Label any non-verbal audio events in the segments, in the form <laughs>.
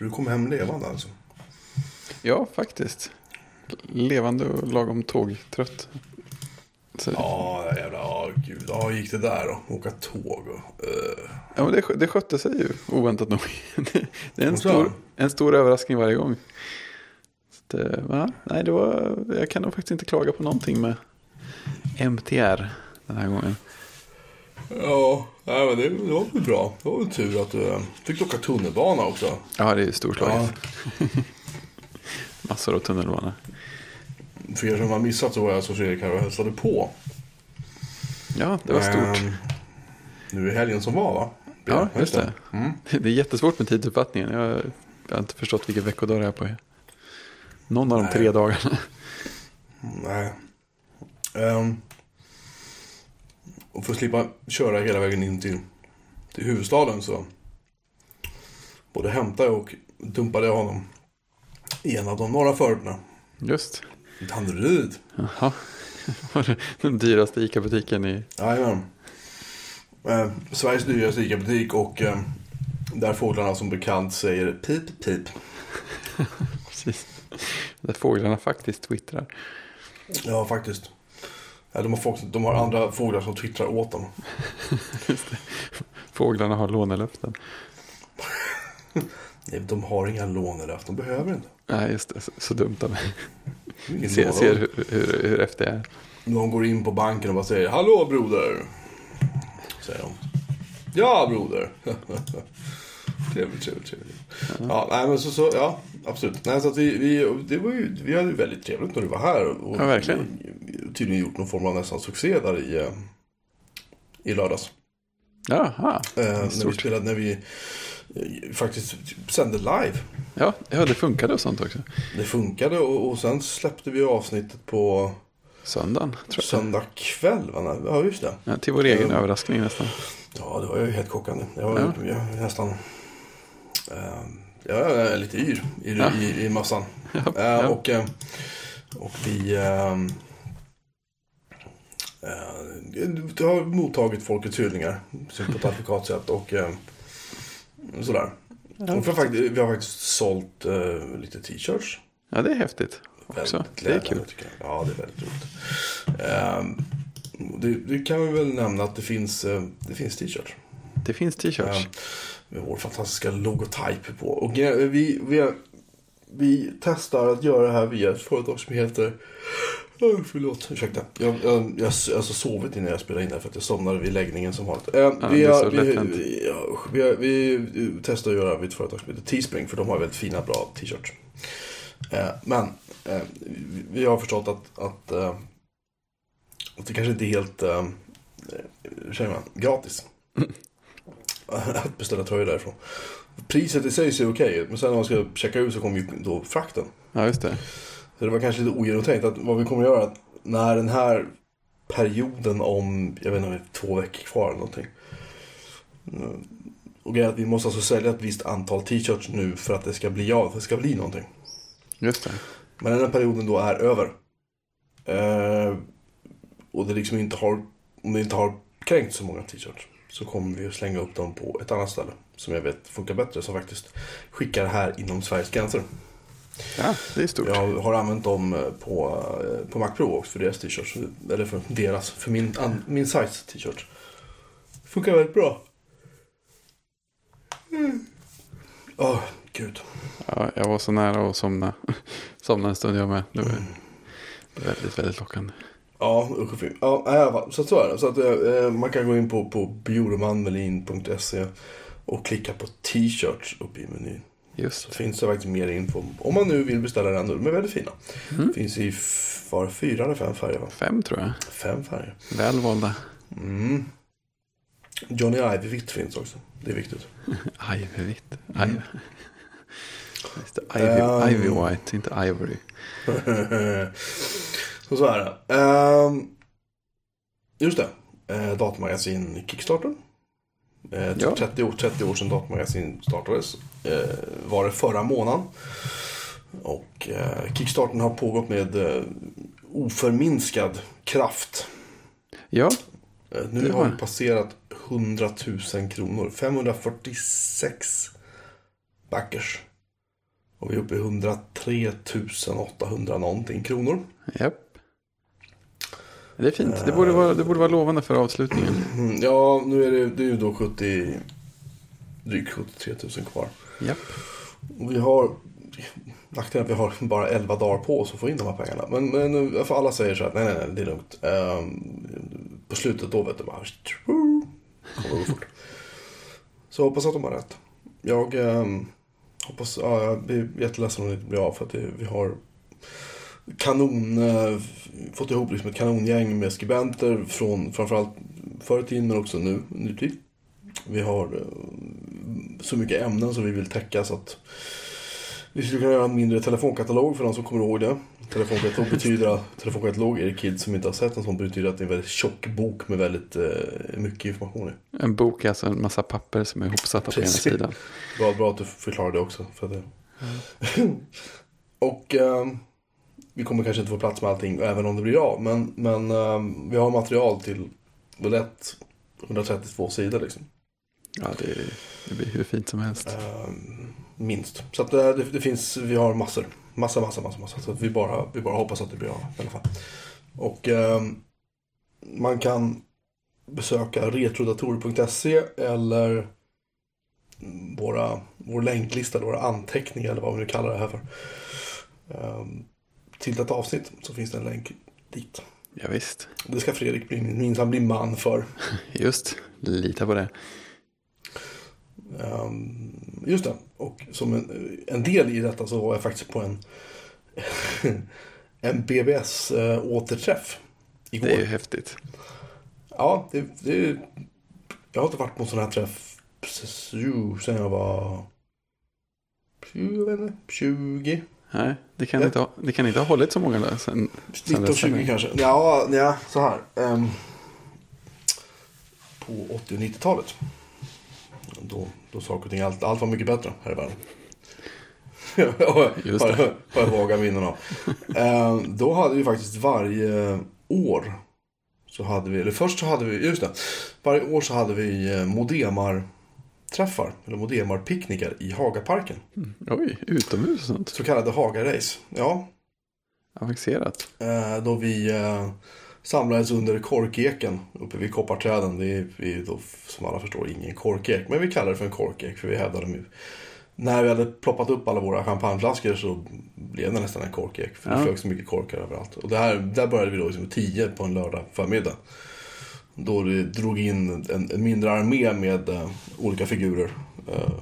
Så du kom hem levande alltså? Ja, faktiskt. Levande och lagom tågtrött. Så, Ja, jävlar. Ja, gud. Ja, hur gick det där då? Åka tåg och... Uh. ja, men det, det skötte sig ju oväntat nog. <laughs> Det, är en stor, en stor överraskning varje gång. Så det, ja, nej, det var, jag kan nog faktiskt inte klaga på någonting med MTR den här gången. Ja, nej, men det, det var väl bra. Det var väl tur att du eh, fick åka tunnelbana också. Ja, det är storslaget. <laughs> Massor av tunnelbana. För er som har missat så var jag så Fredrik här och hälsade på. Ja, det var stort. Ehm, nu i helgen som var va? Ja, just det. Mm. <laughs> Det är jättesvårt med tidsuppfattningen. Jag, jag har inte förstått vilken veckodag det är på. Någon av de Nej. tre dagarna. <laughs> Nej. Ehm, och för att slippa köra hela vägen in till, till huvudstaden så både hämtade jag och dumpade jag honom i en av de norra förorterna. Just. Danderyd. Jaha. Var <laughs> det Den dyraste ICA-butiken i... Jajamän. Eh, Sveriges dyraste ICA-butik och eh, där fåglarna som bekant säger pip pip. <laughs> Precis. Där fåglarna faktiskt twittrar. Ja, faktiskt. Ja, de, har folk, de har andra fåglar som twittrar åt dem. <laughs> Fåglarna har lånelöften. <laughs> Nej, de har inga lånelöften, de behöver inte. Nej, just det. Så, så dumt av mig. Ingen Ser, hur, hur, hur efter jag är. Någon går in på banken och bara säger Hallå broder. Säger de. Ja broder. <laughs> trevligt, trevligt, trevligt. Ja, nej men så, så ja, absolut. Nej, så att vi, vi, det var ju, vi hade ju väldigt trevligt när du var här. Och Ja, verkligen. Tydligen gjort någon form av nästan succé där i, eh, i lördags. Jaha, Eh, när vi spelade, när vi eh, faktiskt sände live. Ja, ja, det funkade och sånt också. Det funkade och, och sen släppte vi avsnittet på Söndagen, tror jag. söndag kväll. Va? Ja, just det. Ja, till vår egen Mm. överraskning nästan. Ja, det var ju helt chockande. Jag var Ja. jag nästan... Eh, jag är lite yr i, Ja. i, i. <laughs> Ja, Eh, ja. och, eh, och vi... Eh, eh, det har mottagit folkets hyllningar på ett advokat sätt och eh, sådär. Och har faktiskt, vi har faktiskt sålt eh, lite t-shirts. ja, det är häftigt också. Det är kul. jag. Ja, det är väldigt roligt. Ehm, det, det kan vi väl nämna att det finns, eh, det finns t-shirts. Det finns t-shirts. Ehm, med vår fantastiska logotyp på. Och vi, vi, vi testar att göra det här via ett företag som heter... Oh, förlåt, ursäkta. Jag, jag, jag, alltså sovit innan jag spelade in det för att jag somnade vid läggningen som vanligt. Ehm, Ja, vi, har- vi, vi, ja, vi, vi testar att göra vid ett företag som heter Teespring för de har väldigt fina, bra t-shirts. Eh, men eh, vi- vi har förstått att, att, eh, att det kanske inte är helt eh, hur säger man, gratis. <laughs> att beställa tröjor därifrån. Priset i sig ser okej ut, men sen när man ska checka ut så kommer ju då frakten. Ja, just det. Så det var kanske lite ogenomtänkt att vad vi kommer att göra att när den här perioden om, jag vet inte är två veckor kvar eller någonting. Mm, Och grejen är att vi måste alltså sälja ett visst antal t-shirts nu för att det ska bli av, för att det ska bli någonting. Just det. Men den här perioden då är över. Eh, och det liksom inte har, om det inte har kränkt så många t-shirts. Så kommer vi att slänga upp dem på ett annat ställe. Som jag vet funkar bättre. Som faktiskt skickar här inom Sveriges gränser. Ja, det är stort. Jag har använt dem eh, på, eh, på Macpro också för deras t-shirts. Eller för deras, för min, an, min size t-shirt. Funkar väldigt bra. Mm. Åh, gud. Ja, jag var så nära att somna. <laughs> somna en stund jag med. Det var väldigt, väldigt lockande. Ja, usch och fy. Ja, så, så är det. Så att eh, man kan gå in på, på bjuremanmelin.se och klicka på t-shirts uppe i menyn. Just Så det. finns det faktiskt mer info. Om man nu vill beställa den. De är väldigt fina. Mm. Finns i var fyra eller fem färger va? Fem tror jag. Fem färger. Väl valda. Mm. Johnny Ive-vitt finns också. Det är viktigt. <laughs> Ivy. <laughs> Just det. Ivy, Um. Ivy White, inte Ivory. <laughs> så så är det. Ehm, just det. Uh, datamagasin Kickstarter. Uh, Ja. 30, år, 30 år sedan datamagasin startades. Uh, var det förra månaden. Och uh, Kickstarten har pågått med uh, oförminskad kraft. Ja, Eh, nu har vi passerat 100 000 kronor. 546 backers. Och vi är uppe i 103 800 någonting kronor. Japp. Det är fint. Det borde vara, det borde vara lovande för avslutningen. Mm, Ja, nu är det, det är ju då 70, drygt 73 000 kvar. Och vi har, nackdelen är att vi har bara 11 dagar på oss att få in de här pengarna. Men, men för alla säger så här, nej, nej, nej, det är lugnt. Ehm, på slutet då vet du bara, kommer fort. Så hoppas att de har rätt. Jag ehm, hoppas, ja, jag blir jätteledsen om det inte blir av för att det, vi har kanon, eh, fått ihop liksom ett kanongäng med skribenter från framförallt förr i tiden men också nu, nutid. Vi har eh, så mycket ämnen som vi vill täcka så att vi skulle kunna göra en mindre telefonkatalog för de som kommer ihåg det. Telefonkatalog <laughs> betyder, telefonkatalog är det kids som inte har sett en sån, betyder att det är en väldigt tjock bok med väldigt eh, mycket information i. En bok är alltså en massa papper som är ihopsatta på ena Precis. sidan. Bra, bra att du förklarar det också. För det. <laughs> och eh, vi kommer kanske inte få plats med allting, även om det blir av. Men, men eh, vi har material till lätt 132 sidor liksom. Ja, det, det blir hur fint som helst. Eh, minst. Så att eh, det, det finns, vi har massor. Massa, massa, massa, massa. Så vi bara, vi bara hoppas att det blir av i alla fall. Och eh, man kan besöka retrodatorer.se eller våra, vår länklista, eller våra anteckningar eller vad vi nu kallar det här för. Eh, till detta avsnitt så finns det en länk dit. Ja, visst. Det ska Fredrik bli, minsann bli man för. <laughs> Just, lita på det. Ehm, just det. Och som en, en del i detta så var jag faktiskt på en, <laughs> en BBS-återträff igår. Det är ju häftigt. Ja, det, det, jag har inte varit på en sån här träff sen jag var jag vet inte, 20, Nej, det kan, Ja. inte ha, det kan inte ha hållit så många där sen, sen 19, dess. 20 kanske. Ja, ja så här. ehm, på 80 och 90-talet. Då, då saker och ting, allt, allt var mycket bättre här i världen. <laughs> Just det. har, har jag vaga minnen av. <laughs> Ehm, då hade vi faktiskt varje år. Så hade vi, eller först så hade vi, just det. Varje år så hade vi eh, Modemar-träffar. Eller Modemar-picknickar i Hagaparken. Oj, utomhus sånt. Så kallade Haga-race. Ja, Avancerat. Eh, då vi eh, samlades under korkeken uppe vid kopparträden. Det är, vi är då, som alla förstår ingen korkek. Men vi kallar det för en korkek för vi hävdade nu. När vi hade ploppat upp alla våra champagneflaskor så blev det nästan en korkek. För det Ja. flög så mycket korkar överallt. Och det här, där började vi då liksom 10 på en lördag förmiddag. Då det drog in en, en mindre armé med eh, olika figurer. Eh,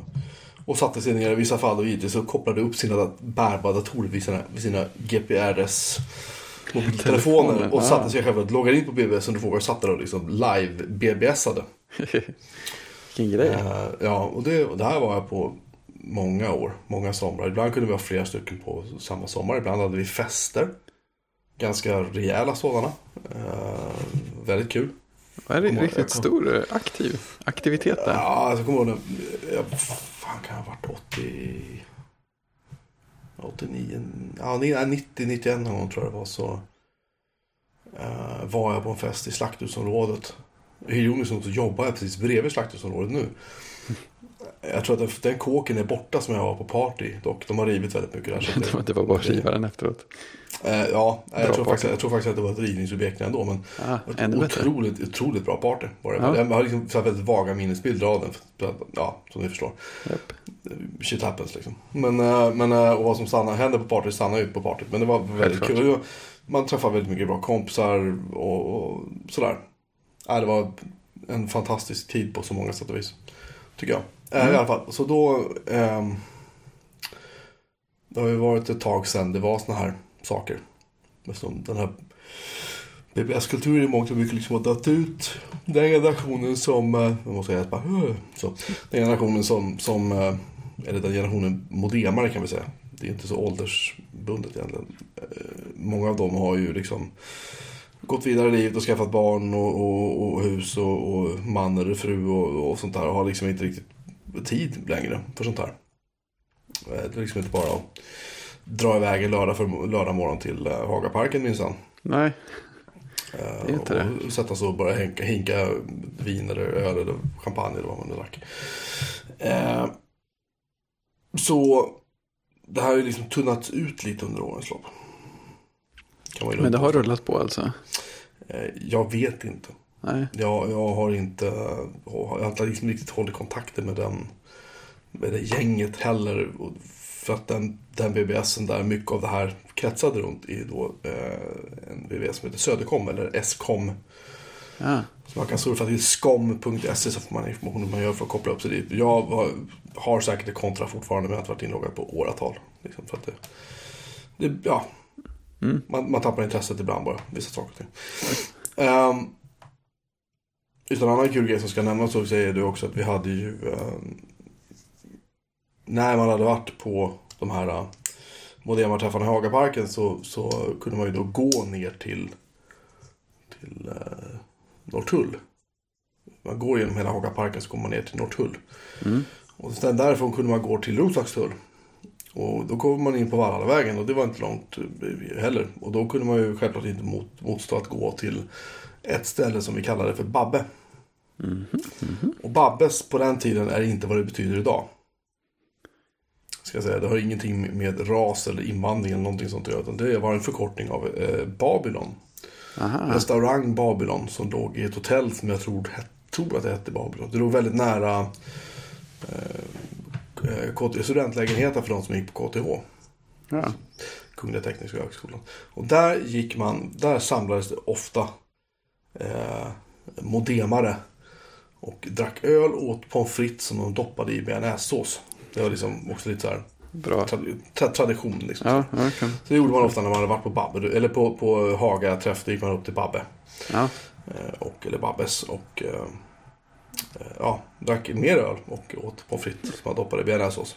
och satte sig ner i vissa fall och givetvis så kopplade upp sina bärbara datorer vid sina, vid sina GPRS mobiltelefoner Telefoner, och ah. satte sig själva, loggade in på BBS som du frågar och satte där och liksom live BBSade. <laughs> Vilken grej. Eh, ja, och det, och det här var jag på många år, många somrar. Ibland kunde vi ha flera stycken på samma sommar. Ibland hade vi fester. Ganska rejäla sådana. Eh, väldigt kul. Vad är det kommer- riktigt stor eh, aktiv aktivitet där? Ja, alltså, jag kommer ihåg när, jag, fan kan jag ha varit 80, 89, ja 90, 91 någon gång tror jag det var så. eh, var jag på en fest i slakthusområdet. Ironiskt nog så jobbar jag precis bredvid slakthusområdet nu. Jag tror att den, den kåken är borta som jag var på party dock. De har rivit väldigt mycket där. Så <laughs> Det var- Det var bara att riva den efteråt. Eh, ja, jag tror, party. faktiskt, jag tror faktiskt att det var ett rivningsobjekt ändå. Men Ah, ett otroligt, otroligt bra party var det. Ja. Jag har liksom väldigt vaga minnesbilder av den. Ja, som ni förstår. Japp. Shit happens liksom. Men, eh, men eh, och vad som stannar, händer på party stannar ju på partyt. Men det var väldigt Självklart. kul. Man träffar väldigt mycket bra kompisar och, och sådär. Ja, det var en fantastisk tid på så många sätt och vis. Tycker jag. Eh, Mm. I alla fall, så då... ehm, det har ju varit ett tag sedan det var såna här saker. Som den här BBS-kulturen i mångt och mycket liksom har dött ut. Den generationen som, eh, jag måste säga bara, så. Den generationen som, som, eh, eller den generationen modemare kan vi säga. Det är inte så åldersbundet egentligen. Eh, Många av dem har ju liksom gått vidare i livet och skaffat barn och, och, och hus och, och man eller fru och, sånt där. Och har liksom inte riktigt tid längre för sånt här. Eh, Det är liksom inte bara att dra iväg en lördag, för, lördag morgon till eh, Hagaparken minsann. Nej, Eh, Det är inte det. och sätta sig och bara hinka, hinka vin eller öl eller champagne eller vad man nu drack. Så det här har ju liksom tunnats ut lite under årens lopp. Kan man ju Men det har rullat på alltså? Eh, Jag vet inte. Nej. Jag, jag har inte, jag har liksom riktigt hållit kontakten med den med det gänget heller. För att den, den BBSen där mycket av det här kretsade runt är då eh, en BBS som heter Södercom eller SCOM. Ja. Så man kan surfa till skom.se så får man information hur man gör för att koppla upp sig dit. Jag har, har säkert ett kontra fortfarande men jag har inte varit inloggad på åratal. Liksom för att det, det, ja, Mm. man, man tappar intresset ibland bara, vissa saker och ting. Um, utan annan kul grej som ska nämnas också är det också att vi hade ju ehm, när man hade varit på de här uh, Modema-träffarna i Hagaparken så, så kunde man ju då gå ner till till uh, Norrtull. Man går genom hela Hagaparken så kommer man ner till Norrtull. Mm. Och sen därifrån kunde man gå till Roslagstull. Och då kom man in på Valhallavägen och det var inte långt eh, heller. Och då kunde man ju självklart inte mot, motstå att gå till ett ställe som vi kallade för Babbe. Och Babbes på den tiden är inte vad det betyder idag. Ska jag säga. Det har ingenting med ras eller invandring eller någonting sånt att göra. Utan det var en förkortning av eh, Babylon. Aha. Restaurang Babylon som låg i ett hotell som jag tror, tror att det hette Babylon. Det låg väldigt nära eh, eh, KT studentlägenheten för de som gick på KTH. Ja. Kungliga Tekniska Högskolan. Och där gick man, där samlades det ofta eh, modemare. Och drack öl och åt pommes frites som de doppade i bearnaisesås. Det var liksom också lite så här Bra. tra- tra- tradition liksom. Ja, ja, kan. Så det gjorde man ofta när man hade varit på Babbe, eller på, på Haga träff, då gick man upp till Babbe. ja. Eh, och, eller Babbes och eh, ja, drack mer öl och åt pommes frites som man doppade i bearnaisesås.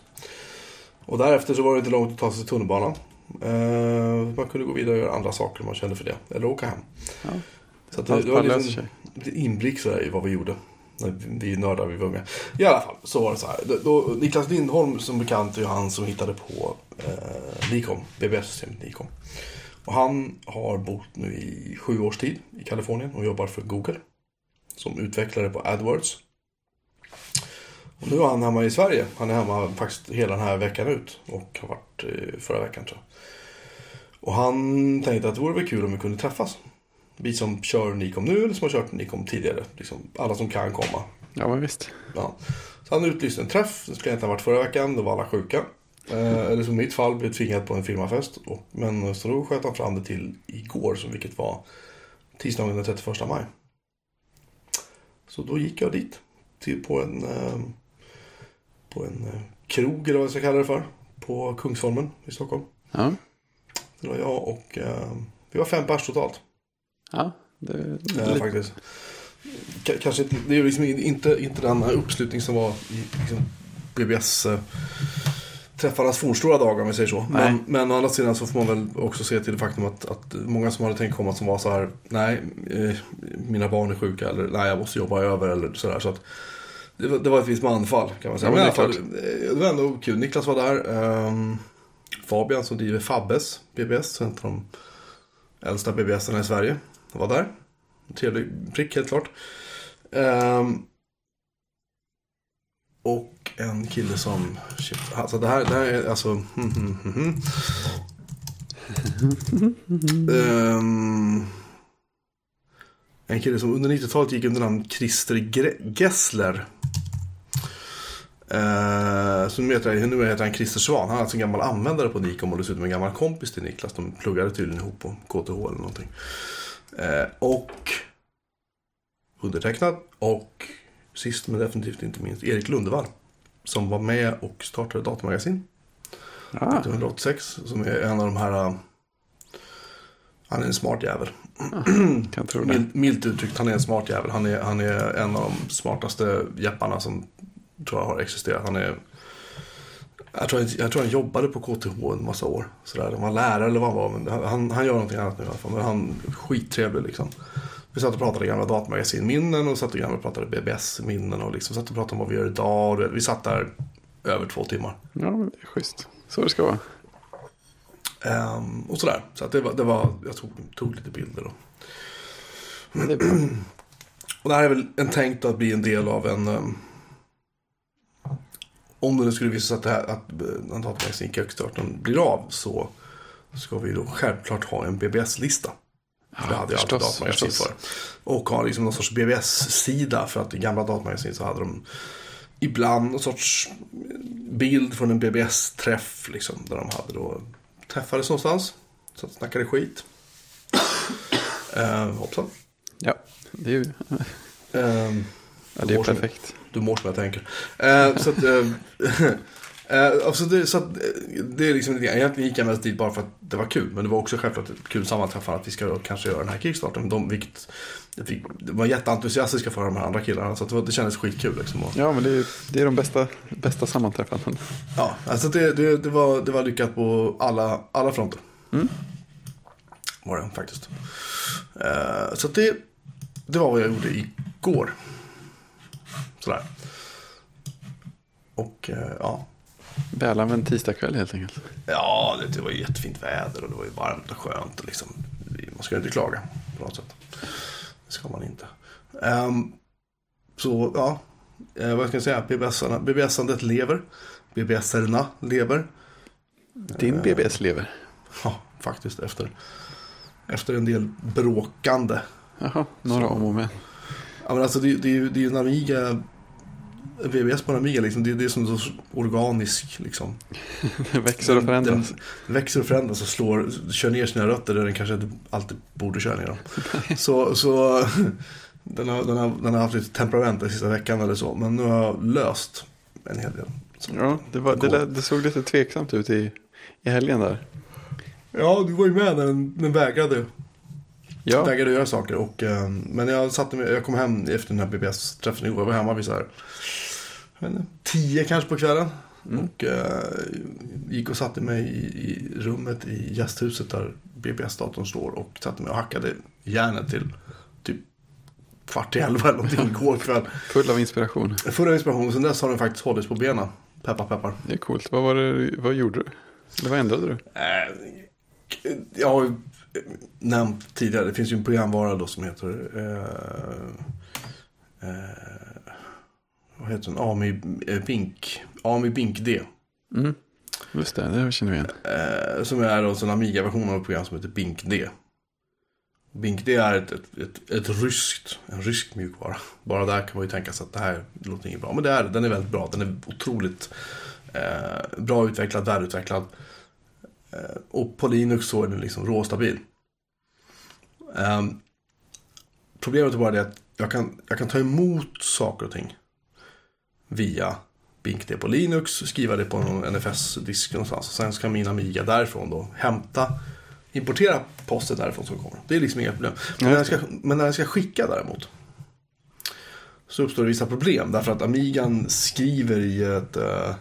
Och därefter så var det inte långt att ta sig till tunnelbanan. Eh, man kunde gå vidare och göra andra saker om man kände för det. Eller åka hem. Ja. Så det, det var liksom lite inblick sådär i vad vi gjorde. När vi nördar vi var unga. I alla fall så var det så här. Då, Niklas Lindholm som bekant är ju han som hittade på eh, Nicom, BBS-systemet Nicom. Och han har bott nu i sju års tid i Kalifornien och jobbar för Google. Som utvecklare på AdWords. Och nu är han hemma i Sverige. Han är hemma faktiskt hela den här veckan ut. Och har varit eh, förra veckan tror jag. Och han tänkte att det vore väl kul om vi kunde träffas. Vi som kör Nicom nu eller som har kört Nicom tidigare. Liksom, alla som kan komma. Ja, men visst. Ja. Så han utlyste en träff. Det skulle egentligen ha varit förra veckan. Då var alla sjuka. Eh, eller som i mitt fall blev tvingad på en firmafest. Och, men så då sköt han fram det till igår. Som vilket var tisdagen den 31 maj. Så då gick jag dit. Till, på en, eh, på en eh, krog eller vad jag ska kalla det för. På Kungsholmen i Stockholm. Ja. Det var jag och eh, vi var fem pers totalt. Ja. Det, Ja, lite- faktiskt. K- kanske inte, det är liksom inte, inte den här uppslutning som var i liksom, BBS eh, träffarnas fornstora dagar om vi säger så. Men, men å andra sidan så får man väl också se till det faktum att, att många som hade tänkt komma som var så här, nej, eh, mina barn är sjuka eller nej, jag måste jobba över eller sådär. Så att det, var- det var ett visst manfall kan man säga. Ja, men det fall, eh, det var ändå kul. Niklas var där. ehm, Fabian som driver Fabbes BBS, en av de äldsta BBSarna i Sverige, var där. En Trevlig prick helt klart. Ehm, och en kille som... Shit, alltså det här, det här är alltså... <laughs> Ehm, en kille som under 90-talet gick under namn Christer Gre- Gessler. Uh, så nu heter, han, nu heter han Christer Svan. Han är alltså en gammal användare på Nicom och dessutom en gammal kompis till Niklas. De pluggade tydligen ihop på KTH eller någonting. Eh, och undertecknad och sist men definitivt inte minst Erik Lundevall. Som var med och startade Datamagasin ja. 1986. Som är en av de här... äh, Han är en smart jävel. Kan tro det. Milt, milt uttryckt, han är en smart jävel. Han är, han är en av de smartaste jepparna som tror jag har existerat. Han är... Jag tror, jag tror han jobbade på KTH en massa år. Sådär. Han var lärare eller vad han var. Men han, han gör någonting annat nu i alla fall. Men han är skittrevlig liksom. Vi satt och pratade gamla datamagasinminnen och satt och gamla pratade BBS-minnen och liksom satt och pratade om vad vi gör idag. Och vi satt där över två timmar. Ja, det är schysst. Så det ska vara. Ehm, och sådär. Så att det var, det var jag tog, tog lite bilder. Och, det och det här är väl en tänkt att bli en del av en... ehm, om det nu skulle visa sig att, det här, att eh, en datamagasin i köksdatorn blir av så ska vi då självklart ha en BBS-lista. För det hade jag alltid datamagasin för. Och ha liksom någon sorts BBS-sida för att i gamla datamagasin så hade de ibland någon sorts bild från en BBS-träff liksom. Där de hade då träffades någonstans. Så att snackade skit. uh, <coughs> hoppsan. Ja, det är ju Ehm, ja, det är Vår som- perfekt. du mår som jag tänker. Eh, så att, eh, <laughs> alltså det, så att, eh, det är liksom Egentligen gick jag mest dit bara för att det var kul. Men det var också självklart ett kul sammanträffande att vi ska kanske göra den här kickstarten. De, vilket, fick, de var jätteentusiastiska för de här andra killarna. Så det, det kändes skitkul liksom. Ja, men det är, det är de bästa, bästa sammanträffanden. ja, alltså det, det, det, var, det var lyckat på alla, alla fronter. Mm. Var det faktiskt. Eh, så det, det var vad jag gjorde igår. Sådär. Och eh, ja, Välanvänd tisdagkväll helt enkelt. Ja, det, det var ju jättefint väder och det var ju varmt och skönt. Och liksom, man ska ju inte klaga på något sätt. Det ska man inte. Ehm, så, ja. Eh, vad ska jag säga? BBS-arna, BBS-andet lever. BBS-erna lever. Din BBS lever. Ja, faktiskt efter, efter en del bråkande. Jaha, några om och med. Ja, men alltså det, det, det är ju en Amiga. BBS på en Amiga liksom. Det, det är som så organisk liksom. Det <laughs> växer och förändras. Den växer och förändras och slår, kör ner sina rötter där den kanske inte alltid borde köra ner dem. <laughs> Så, så <laughs> den, har, den, har, den har haft lite temperament den sista veckan eller så. Men nu har jag löst en hel del. Ja, det, var, det, det såg lite tveksamt ut i, i helgen där. ja, du var ju med när den, den vägrade, Ja, vägrade göra saker. Och, eh, men jag, satte mig, jag kom hem efter den här BBS-träffen igår. Jag var hemma vid så här, inte, tio kanske på kvällen. Och eh, gick och satte mig i, i rummet i gästhuset där BBS-datorn står. Och satte mig och hackade järnet till typ kvart i elva eller någonting <laughs> igår kväll. full av inspiration. Full av inspiration. Och sen dess har den faktiskt hållits på benen. Peppar peppar. Det är coolt. Vad, var det, vad gjorde du? Eller vad ändrade du? Eh, jag har ju nämnt tidigare, det finns ju en programvara då som heter eh, eh, vad heter den? AMI eh, Bink, AMI Bink D. Mm. Just det, det känner vi igen. Eh, som är då en Amiga-version av ett program som heter Bink D. Bink D är ett, ett, ett, ett ryskt, en rysk mjukvara. Bara där kan man ju tänka sig att det här låter inget bra. Men det är, den är väldigt bra. Den är otroligt eh, bra utvecklad, välutvecklad. Eh, och på Linux så är den liksom råstabil. Eh, problemet är bara det att jag kan, jag kan ta emot saker och ting via Bink det på Linux, skriva det på någon NFS-disk någonstans. Och sen ska min Amiga därifrån då hämta, importera posten därifrån som kommer. Det är liksom inga problem. Men när jag ska, men när jag ska skicka däremot så uppstår det vissa problem. Därför att Amigan skriver i ett, eh,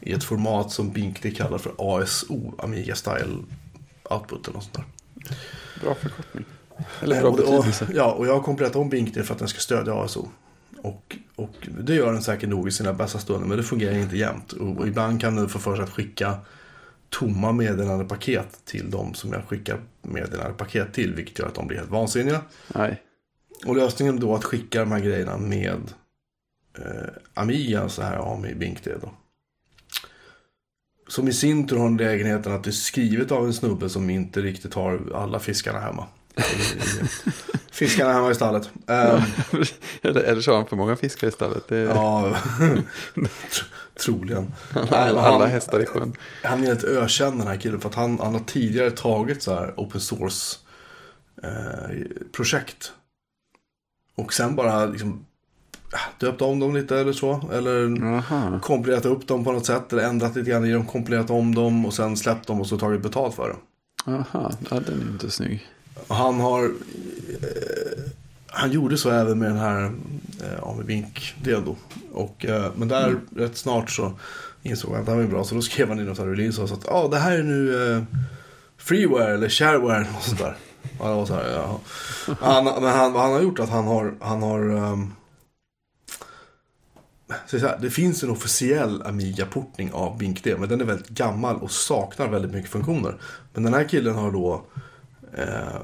i ett format som Bink det kallar för ASO, Amiga Style Output eller något sånt där. Bra förkortning. Eller bra Eh, och, och, betydelse. ja, och jag har kompilerat om Bink det för att den ska stödja ASO. Och, och det gör den säkert nog i sina bästa stunder, men det fungerar inte jämt. Och, ibland kan den få för sig att skicka tomma meddelandepaket till de som jag skickar meddelandepaket till, vilket gör att de blir helt vansinniga. Nej. Och lösningen då att skicka de här grejerna med eh, Amiga, så här AMI Bink det då. Som i sin tur har den lägenheten att det är skrivet av en snubbe som inte riktigt har alla fiskarna hemma. <laughs> Fiskarna hemma i stallet. Ehm, <laughs> eller, eller så har han för många fiskar i stallet. Är ja, <laughs> troligen. alla, alla hästar i sjön. Han är ett ökänd den här killen för att han, han har tidigare tagit så här open source eh, projekt. Och sen bara liksom äh, döpt om dem lite eller så. Eller Jaha. kompilerat upp dem på något sätt. Eller ändrat lite grann i dem, kompilerat om dem och sen släppt dem och så tagit betalt för det. Jaha, ja, den är inte snygg. Han har eh, Han gjorde så även med den här eh, Ami Bink Dedo. Och, eh, men där rätt snart så insåg han att det här var bra. Så då skrev han i något här release och sa att ah, det här är nu eh, freeware eller shareware och sånt där. Och det var så här, ja. han, men han, vad han har gjort är att han har, han har um, så här, det finns en officiell Amiga-portning av BinkD, men den är väldigt gammal och saknar väldigt mycket funktioner. Men den här killen har då eh,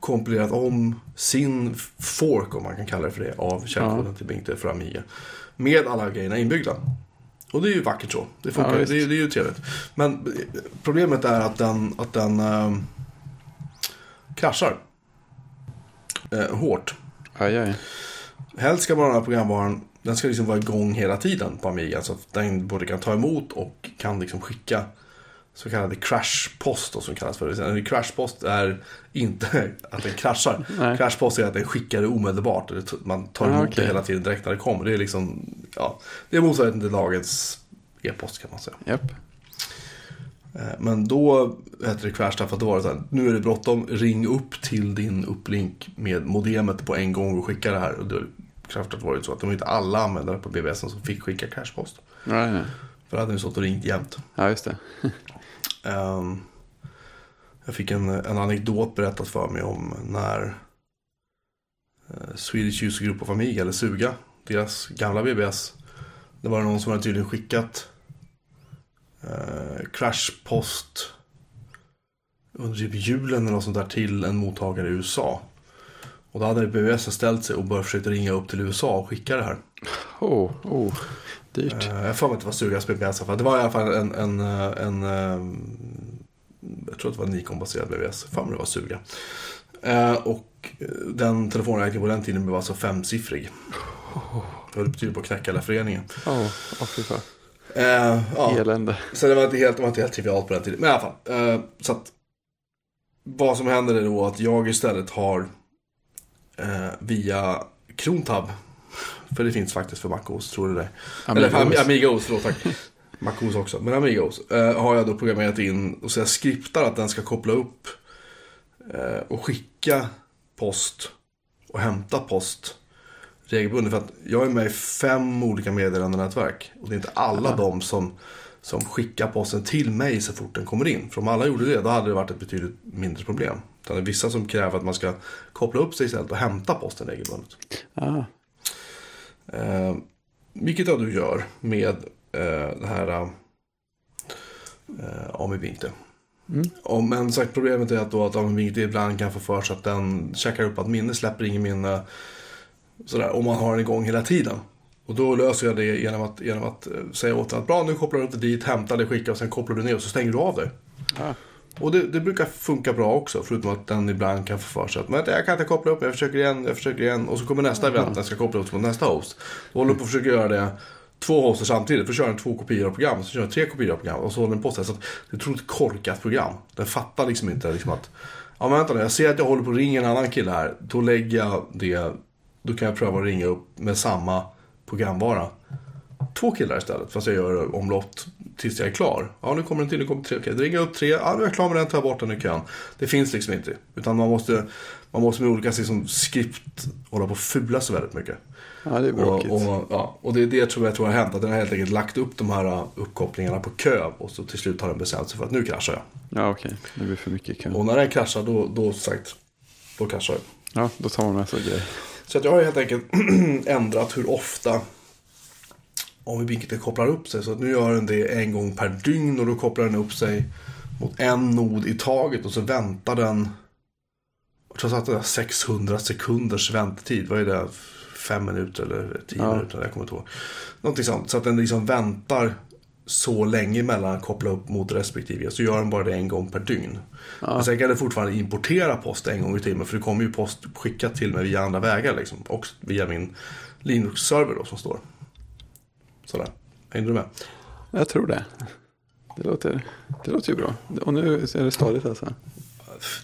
kompilerat om sin fork, om man kan kalla det för det, av källkoden till Bing för Amiga. Med alla grejerna inbyggda. Och det är ju vackert så. Det funkar Ja, det, är- det är ju trevligt. Men eh, problemet är att den, att den eh, kraschar. Eh, hårt. Aj, aj. Helst ska man ha den här programvaran, den ska liksom vara igång hela tiden på Amiga. Så att den både kan ta emot och kan liksom skicka så kallade crashpost som kallas för. En crashpost är inte <laughs> att den kraschar. Crashpost är att den skickar det omedelbart. Man tar Ah, emot okej. det hela tiden direkt när det kommer. Det är liksom, ja, det är motsvarigheten till dagens e-post kan man säga. Japp. Eh, Men då hette det crash därför att då var det så här, nu är det bråttom, ring upp till din upplink med modemet på en gång och skicka det här. Och då, självklart var det så att det var inte alla användare på BBS som fick skicka crashpost. Nej, nej. För då hade ni stått och ringt jämt. Ja, just det. <laughs> Um, jag fick en, en anekdot berättat för mig om när uh, Swedish User Group of Amiga, eller Suga, deras gamla BBS. Det var någon som hade tydligen skickat uh, crashpost under typ julen eller något sånt där till en mottagare i USA. Och då hade BBS ställt sig och börjat försöka ringa upp till USA och skicka det här. Oh, oh. Dyrt. Eh, Jag har för mig att det var Sugas BBS. Det var i alla fall en, en, eh, en, eh, jag tror att det var Nikon-baserad BBS. Mig det var Suga. Och den telefonräkningen på den tiden var alltså femsiffrig. Det betyder på att knäcka hela föreningen. Åh, oh, fy fan. Ja. Elände. Så det var inte helt, det var inte helt trivialt på den tiden. Men i alla fall. Så att, vad som händer är då att jag istället har via Krontab. För det finns faktiskt för MacOS, tror du det? Eller för Am- Amigos, förlåt tack. <laughs> MacOS också. Men Amigos eh, har jag då programmerat in och så jag skriptar att den ska koppla upp eh, och skicka post och hämta post regelbundet. För att jag är med i fem olika meddelandenätverk. Och det är inte alla Ja. de som, som skickar posten till mig så fort den kommer in. För om alla gjorde det, då hade det varit ett betydligt mindre problem. Utan det är vissa som kräver att man ska koppla upp sig istället och hämta posten regelbundet. Ah, Eh, vilket jag nu gör med eh, det här eh, Ami Binkte. Mm. Och, men sagt, problemet är att, då att Ami Binkte ibland kan få för sig att den checkar upp att minne släpper ingen minne. Sådär, om man har den igång hela tiden. Och då löser jag det genom att, genom att eh, säga åt den att bra nu kopplar du upp det dit, hämtar det, skickar och sen kopplar du ner och så stänger du av det. ah. Och det, det brukar funka bra också, förutom att den ibland kan få för sig att men jag kan inte koppla upp, jag försöker igen, jag försöker igen. Och så kommer nästa event, den ska koppla upp på nästa host. Då håller den på att försöka göra det två hoster samtidigt, för kör den två kopior av program, så kör den tre kopior av program och så håller den på sig. Så att det är ett otroligt korkat program. Den fattar liksom inte liksom att, ja men vänta nu, jag ser att jag håller på att ringa en annan kille här. Då lägger jag det, då kan jag pröva att ringa upp med samma programvara två killar istället. Fast jag gör omlott tills jag är klar. Ja, nu kommer en till, nu kommer tre. Okej, jag upp tre. Ja, nu är jag klar med den, tar jag bort den i kön. Det finns liksom inte. Utan man måste, man måste med olika liksom, skript hålla på och fula sig väldigt mycket. ja, det är bråkigt. Och, och, ja, och det är det tror jag, tror jag har hänt. Att den har helt enkelt lagt upp de här uh, uppkopplingarna på kö. Och så till slut har den bestämt sig för att nu kraschar jag. Ja, okej. Det blir för mycket kö. Och när den kraschar, då, då sagt, då kraschar jag. Ja, då tar man med sig grejer. Så att jag har helt enkelt <clears throat> ändrat hur ofta om vi Binkete kopplar upp sig. Så att nu gör den det en gång per dygn och då kopplar den upp sig mot en nod i taget och så väntar den. Jag tror att det är 600 sekunders väntetid. Vad är det? Fem minuter eller tio Ja. minuter? Jag kommer inte ihåg. Någonting sånt. Så att den liksom väntar så länge mellan att koppla upp mot respektive. Så gör den bara det en gång per dygn. Ja. Men sen kan det fortfarande importera post en gång i timmen. För det kommer ju post skickat till mig via andra vägar. Liksom. Och via min Linux-server då som står. Sådär. Hängde du med? Jag tror det. Det låter, det låter ju bra. Och nu är det stadigt alltså.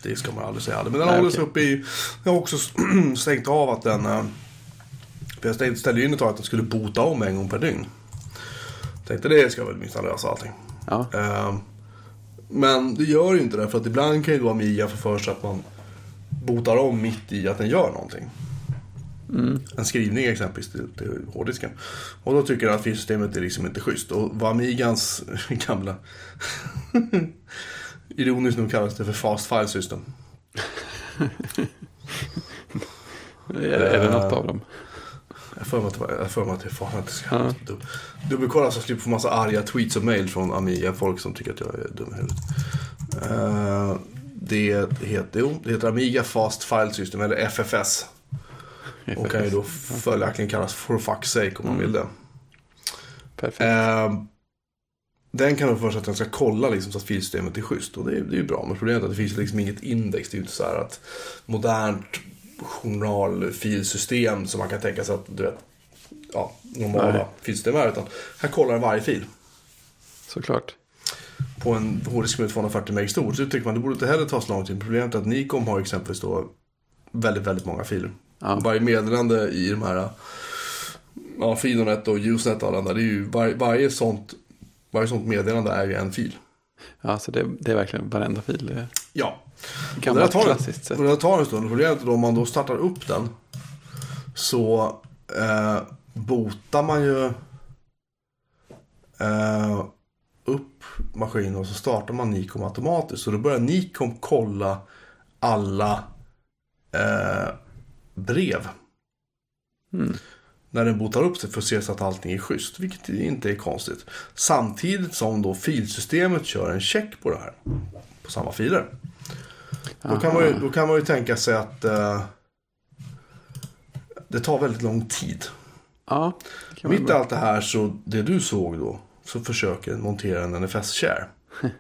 Det ska man aldrig säga. Men den Nej, håller sig uppe i... Jag har också <clears throat> stängt av att den... eh, För jag ställde- ställde in ett tag att den skulle bota om en gång per dygn. Tänkte det ska väl minsann lösa allting. Ja, Eh, Men det gör ju inte det. För att ibland kan ju då Amiga få för sig att man botar om mitt i att den gör någonting. Mm. En skrivning exempelvis till, till hårddisken. Och då tycker jag att filsystemet är liksom inte schysst. Och vad Amigans <laughs> gamla... Ironiskt nog kallas det för Fast File System. <laughs> är, det- är det något av dem? Jag för mig att det var- jag för mig att det fan att Ja. dum. Dubbelkolla så jag slipper få massa arga tweets och mail från Amiga. Folk som tycker att jag är dum i huvudet. Eh, det heter, jo, det heter Amiga Fast File System, eller FFS. Och kan ju då följaktligen kallas for fuck's sake om man vill det. Perfekt. Eh, den kan då för sig att den ska kolla liksom, så att filsystemet är schysst. Och det är, det är ju bra. Men problemet är att det finns liksom inget index. Det är ju inte så här att modernt journalfilsystem som man kan tänka sig att du vet, ja, normala Nej. filsystem är. Utan här kollar den varje fil. Såklart. På en hårddisk med 240 meg stor. Så tycker man det borde inte heller ta så lång tid. Problemet är att Nikom har exempelvis då väldigt, väldigt många filer. Ja. Varje meddelande i de här ja, Fidonet och Usenet och alla andra, det är ju var, varje, sånt, varje sånt meddelande är ju en fil. Ja, så det, det är verkligen varenda fil. Det Ja. Och gammalt det tar, klassiskt sätt. det tar en stund. Problemet är då om man då startar upp den så eh, botar man ju eh, upp maskinen och så startar man Nikom automatiskt. Så då börjar Nikom kolla alla eh, brev. Mm. När den botar upp sig för att se så att allting är schysst. Vilket inte är konstigt. Samtidigt som då filsystemet kör en check på det här. På samma filer. Då kan, man ju, då kan man ju tänka sig att eh, det tar väldigt lång tid. Ja, Mitt i allt det här så, det du såg då, så försöker den montera en NFS-share. <laughs>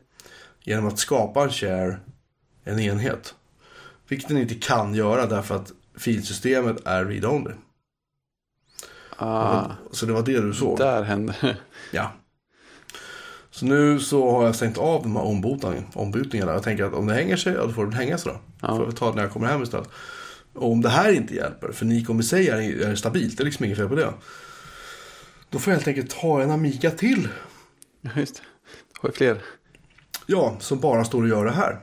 Genom att skapa en share, en enhet. Vilket den inte kan göra därför att filsystemet är read-only. ah, Så det var det du såg. Där hände Ja. Så nu så har jag stängt av de här ombytningarna. Jag tänker att om det hänger sig, ja då får det hänga sig då. Ja. Får jag ta det när jag kommer hem istället. Och om det här inte hjälper, för Nikom i sig är, är stabilt, det är liksom inget fel på det. Då får jag helt enkelt ta en Amiga till. Ja, Just det. Du har ju fler. Ja, som bara står och gör det här.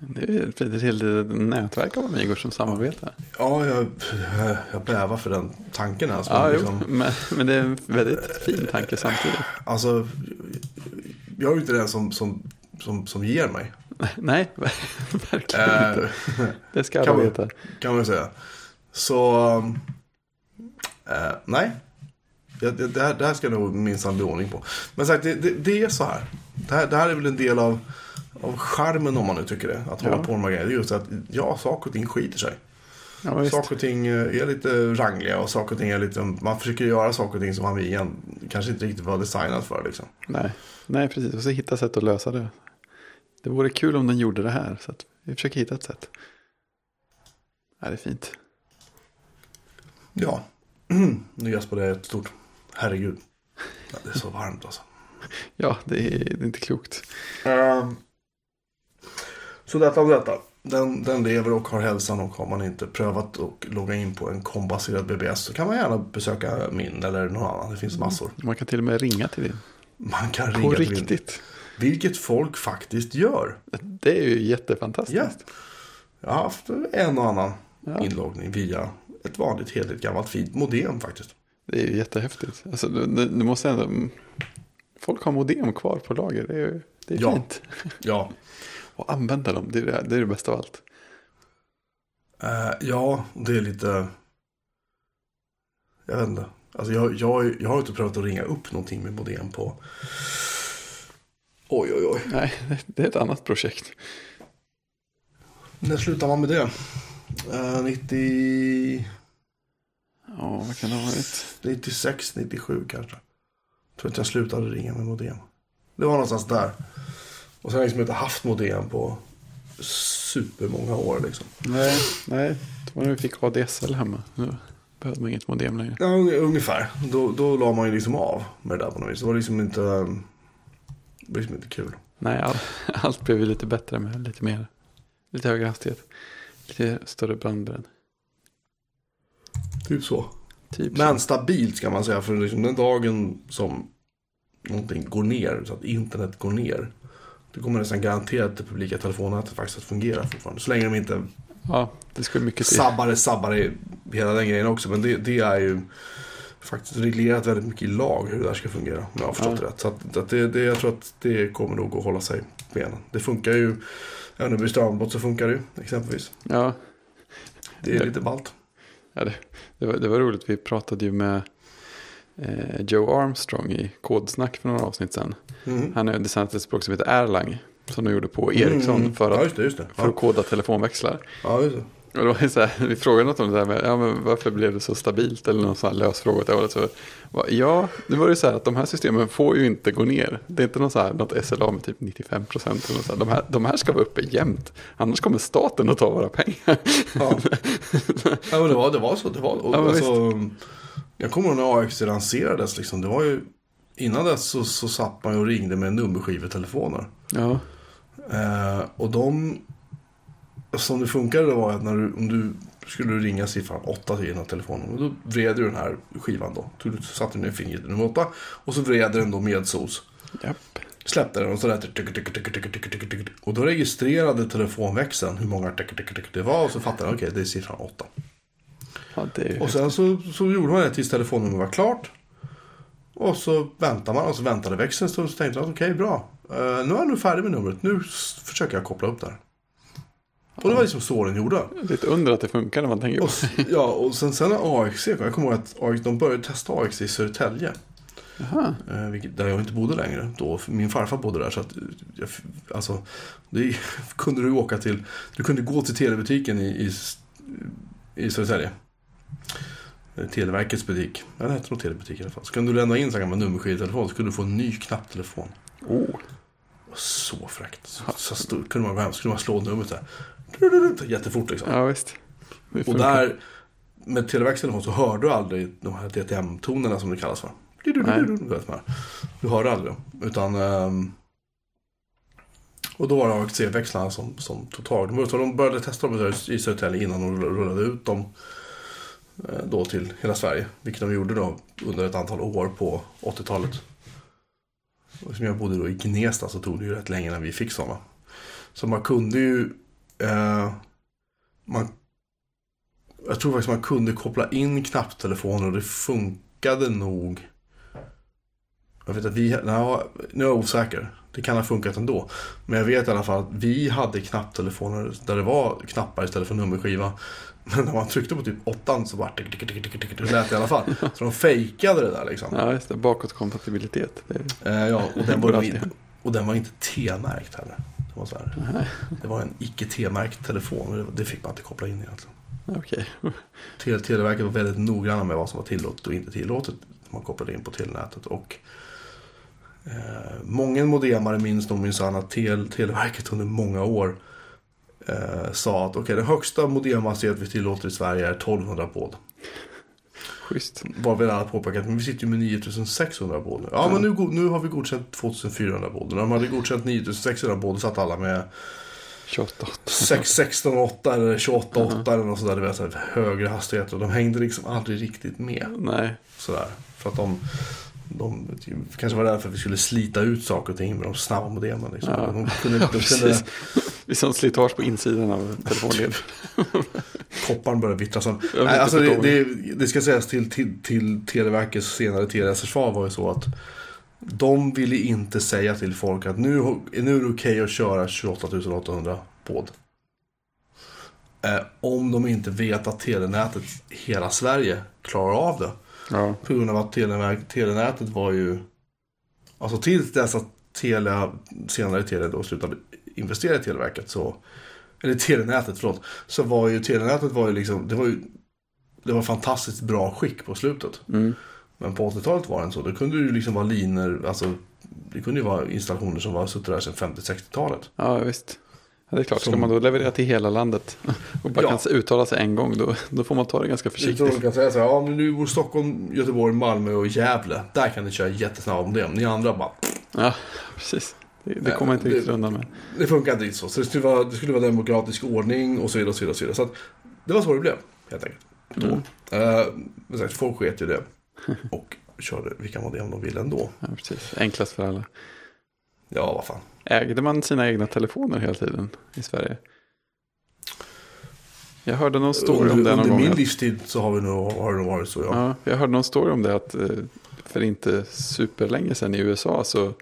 Det är ett helt nätverk av amigor som samarbetar. Ja, jag, jag bävar för den tanken. Alltså, Ja, liksom, jo, men, men det är en väldigt fin tanke samtidigt. alltså, jag är ju inte den som, som, som, som ger mig. <laughs> Nej, <laughs> verkligen Eh, inte. Det ska alla man- veta. Kan man säga. Så, eh, nej. Det, det, här, det här ska nog minsann bli ordning på. Men sagt, det, det, det är så här. Det, här. det här är väl en del av, av charmen om man nu tycker det. Att hålla Ja. på med grejerna. Det är just att, ja, saker och ting skiter sig. Ja, visst. Saker och ting eh, är lite rangliga och saker och ting är lite, man försöker göra saker och ting som man igen kanske inte riktigt var designad för liksom. Nej. Nej, precis. Och så hitta sätt att lösa det. Det vore kul om den gjorde det här. Så att vi försöker hitta ett sätt. Ja, det är fint. Ja, <clears throat> nu gäspar det ett stort, herregud. Ja, det är så varmt alltså. <laughs> Ja, det är, det är inte klokt. Ehm, så detta om detta. Den, den lever och har hälsan och har man inte prövat att logga in på en kombaserad BBS så kan man gärna besöka min eller någon annan. Det finns massor. Man kan till och med ringa till din. Man kan På ringa till riktigt. Vilket folk faktiskt gör. Det är ju jättefantastiskt. Ja. Jag har haft en och annan Ja. inloggning via ett vanligt heligt gammalt fint modem faktiskt. Det är ju jättehäftigt. Alltså, du, du du måste ändå... mm, Folk har modem kvar på lager. Det är, det är Ja. fint. Ja, Och använda dem, det är det, det är det bästa av allt. Eh, ja, det är lite... Jag vet inte. Alltså jag, jag, jag har inte prövat att ringa upp någonting med modem på... Oj, oj, oj. Nej, det- är ett annat projekt. När slutar man med det? Eh, 90... Ja, vad kan det ha varit? 96, 97 kanske. Jag tror att jag slutade ringa med modem. Det var någonstans där. Och sen har jag liksom inte haft modem på supermånga år liksom. Nej, nej. När vi fick ADSL hemma. Nu behövde man inget modem längre. Ja, unge- ungefär. Då, då la man ju liksom av med det där på något vis. Det var liksom inte, det var liksom inte kul. Nej, all, <laughs> allt blev ju lite bättre med lite mer. Lite högre hastighet. Lite större bandbredd. Typ så. Typ Men stabilt ska man säga. För liksom den dagen som någonting går ner, så att internet går ner. Då kommer nästan garanterat det publika telefonnätet faktiskt att fungera fortfarande. Så länge de inte. Ja, det ska mycket till. sabbar sabbar i hela den grejen också. Men det, det är ju faktiskt reglerat väldigt mycket i lag hur det där ska fungera. Om jag har förstått Ja. det rätt. Så att, att det, det, jag tror att det kommer nog att hålla sig på benen. Det funkar ju. Även om det blir strömavbrott så funkar det ju exempelvis. Ja, Det är Ja. lite ballt. ja det, det, var, det var roligt. Vi pratade ju med eh, Joe Armstrong i Kodsnack för några avsnitt sedan. Mm. Han har designat ett språk som heter Erlang. Som de gjorde på Ericsson Mm. för, Ja, att, just det. Just det. för att Ja, koda telefonväxlar. ja. Och det var ju så här, vi frågade något om det där med, ja men varför blev det så stabilt? Eller någon sån här lös fråga det hållet. Så, ja, nu var det så här att de här systemen får ju inte gå ner. Det är inte någon så här, något SLA med typ 95 procent. De, här, de här ska vara uppe jämt. Annars kommer staten att ta våra pengar. Ja. <laughs> ja, men det var, det var så. Det var, och, Ja, alltså, jag kommer ihåg när AXC lanserades. Liksom, det var ju, innan dess så, så satt man ju och ringde med nummerskivetelefoner. Ja, Eh, och de, som det funkade var att när du, om du skulle ringa siffran 8 till den här telefonen. Och då vred du den här skivan då. Du satte ner fingret i nummer 8. Och så vred den då med sos. japp. Släppte den och så lät det. Och då registrerade telefonväxeln hur många det var. Och så fattade den, okej det är siffran 8. Ja, är Och sen så, så gjorde man det tills telefonnumret var klart. Och så väntade man och så väntade växeln. Så tänkte man okej bra. Eh, nu är jag nu färdig med numret. Nu försöker jag koppla upp det här. Och det var liksom så den gjorde. ett under att det funkar när man tänker Och, ja, och sen, sen AXC kom. Jag kommer ihåg att AXC, de började testa AXC i Södertälje. Jaha, Eh, där jag inte bodde längre då. Min farfar bodde där. Så att, jag, alltså, det <laughs> kunde du åka till. Du kunde gå till telebutiken i, i, i Södertälje. Eh, Televerkets butik. Ja, det hette nog telebutik i alla fall. Så kunde du lämna in så gammal nummerskivetelefon så kunde du få en ny knapptelefon. oh. Så fräckt. Så, så stor, kunde man gå hem så kunde man slå numret där. Jättefort liksom. ja visst. Och där med Televerkets telefon så hörde du aldrig de här DTM-tonerna som det kallas för. Nej. Du hörde aldrig dem. Utan, ehm, och då var det AXC-växlarna som, som tog tag. De började testa dem i Södertälje innan de rullade ut dem eh, då till hela Sverige. Vilket de gjorde då under ett antal år på 80-talet. Och som jag bodde då i Gnesta så tog det ju rätt länge när vi fick sådana. Så man kunde ju... Eh, man, jag tror faktiskt man kunde koppla in knapptelefoner och det funkade nog. Jag vet att vi, nu är jag osäker. Det kan ha funkat ändå. Men jag vet i alla fall att vi hade knapptelefoner där det var knappar istället för nummerskiva. <laughs> Men när man tryckte på typ åttan så tick, tick, det lät i alla fall. <laughs> Så de fejkade det där liksom. Ja, just det. Bakåtkompatibilitet. Det är... Eh, ja, och den, var, och den var inte T-märkt heller. Det var, så här, det var en icke T-märkt telefon och det, fick man inte koppla in egentligen. Tele- Televerket var väldigt noggranna med vad som var tillåtet och inte tillåtet. när Man kopplade in på telenätet. Och, eh, många modemare minns nog minsann att tel, Televerket under många år eh, sa att okej, den högsta modemhastighet vi tillåter i Sverige är 1200 baud. Schysst. Var vi alla påpekat, men vi sitter ju med 9600 baud. nu. Ja, men nu, nu har vi godkänt 2400 baud. När de hade godkänt 9600 baud då satt alla med 28. 6, 16, 8 eller 28, 8 eller något sådär. Det var så högre hastigheter. Och de hängde liksom aldrig riktigt med. Nej. Sådär. För att de, de kanske var därför vi skulle slita ut saker och ting med de snabba modemen. Liksom. Ja. De kunde, <laughs> de kunde. Det är sånt slitage på insidan av telefonled. <laughs> kopparn började vittra Nej, alltså det, det, det ska sägas till, till, till Televerkets senare TLS försvar var ju så att de ville inte säga till folk att nu, nu är det okej att köra 28 800 baud. Eh, om de inte vet att telenätet hela Sverige klarar av det. Ja. På grund av att telenätet var ju... Alltså tills dess att Telia, senare Telia då slutade investera i Televerket så... Eller telenätet, förlåt. Så var ju telenätet var ju liksom... Det var ju... Det var fantastiskt bra skick på slutet. Mm. Men på 80-talet var det inte så. Då kunde det ju liksom vara linor, alltså... Det kunde ju vara installationer som var suttit där sedan 50-60-talet. ja, visst. Ja, det är klart, ska man då leverera till hela landet och bara Ja. kan uttala sig en gång, då, då får man ta det ganska Jag tror de försiktigt. kan säga så här, ja men nu bor Stockholm, Göteborg, Malmö och Gävle. Där kan ni köra jättesnabba modem. Ni andra bara, Ja, precis. Det, det kommer inte Det- riktigt undan med. Det funkar inte riktigt så. Så det skulle, vara, det skulle vara demokratisk ordning och så vidare. Och så vidare, och så vidare. Så att, det var så det blev, helt enkelt. Mm. Men sagt, folk sket ju det. Och körde vilka modem de ville ändå. Ja, precis. Enklast för alla. Ja, vad fan. Ägde man sina egna telefoner hela tiden i Sverige? Jag hörde någon story om Under, det någon under gång. min att- livstid så har, vi nog, har det nog varit så, ja. Ja, jag hörde någon story om det att eh, för inte superlänge sedan i USA så,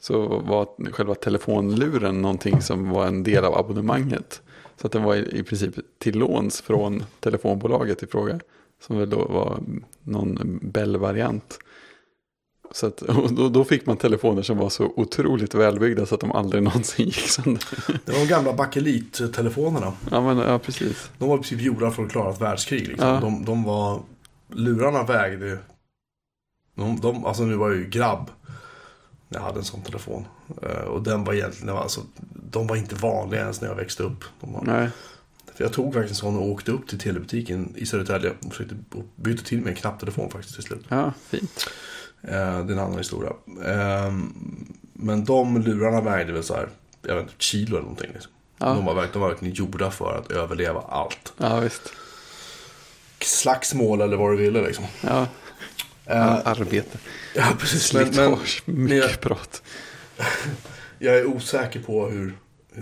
så var själva telefonluren någonting som var en del av abonnemanget. Så att den var i, i princip till låns från telefonbolaget i fråga. Som väl då var någon Bell-variant. Så att, då, då fick man telefoner som var så otroligt välbyggda så att de aldrig <laughs> någonsin gick sönder. Det var de gamla bakelit-telefonerna. Ja, men, ja precis. De var i princip gjorda för att klara ett världskrig. Liksom. Ja. De, de var... Lurarna vägde... De, de, alltså nu var jag ju grabb. när Jag hade en sån telefon. Eh, Och den var egentligen... alltså, de var inte vanliga ens när jag växte upp. Var, Nej. för jag tog faktiskt en sån och åkte upp till telebutiken i Södertälje. Och försökte och byta till mig en knapptelefon faktiskt till slut. Ja, fint. Eh, Det är en annan historia. Eh, Men de lurarna vägde väl så här, jag vet inte, kilo eller någonting. Liksom. Ja. De, var, verk- de var verkligen gjorda för att överleva allt. Ja, visst. Slagsmål eller vad du ville liksom. Ja, Eh, arbete. <laughs> ja, precis. Men, men Slitage. Mycket jag- prat. <laughs> jag är osäker på hur,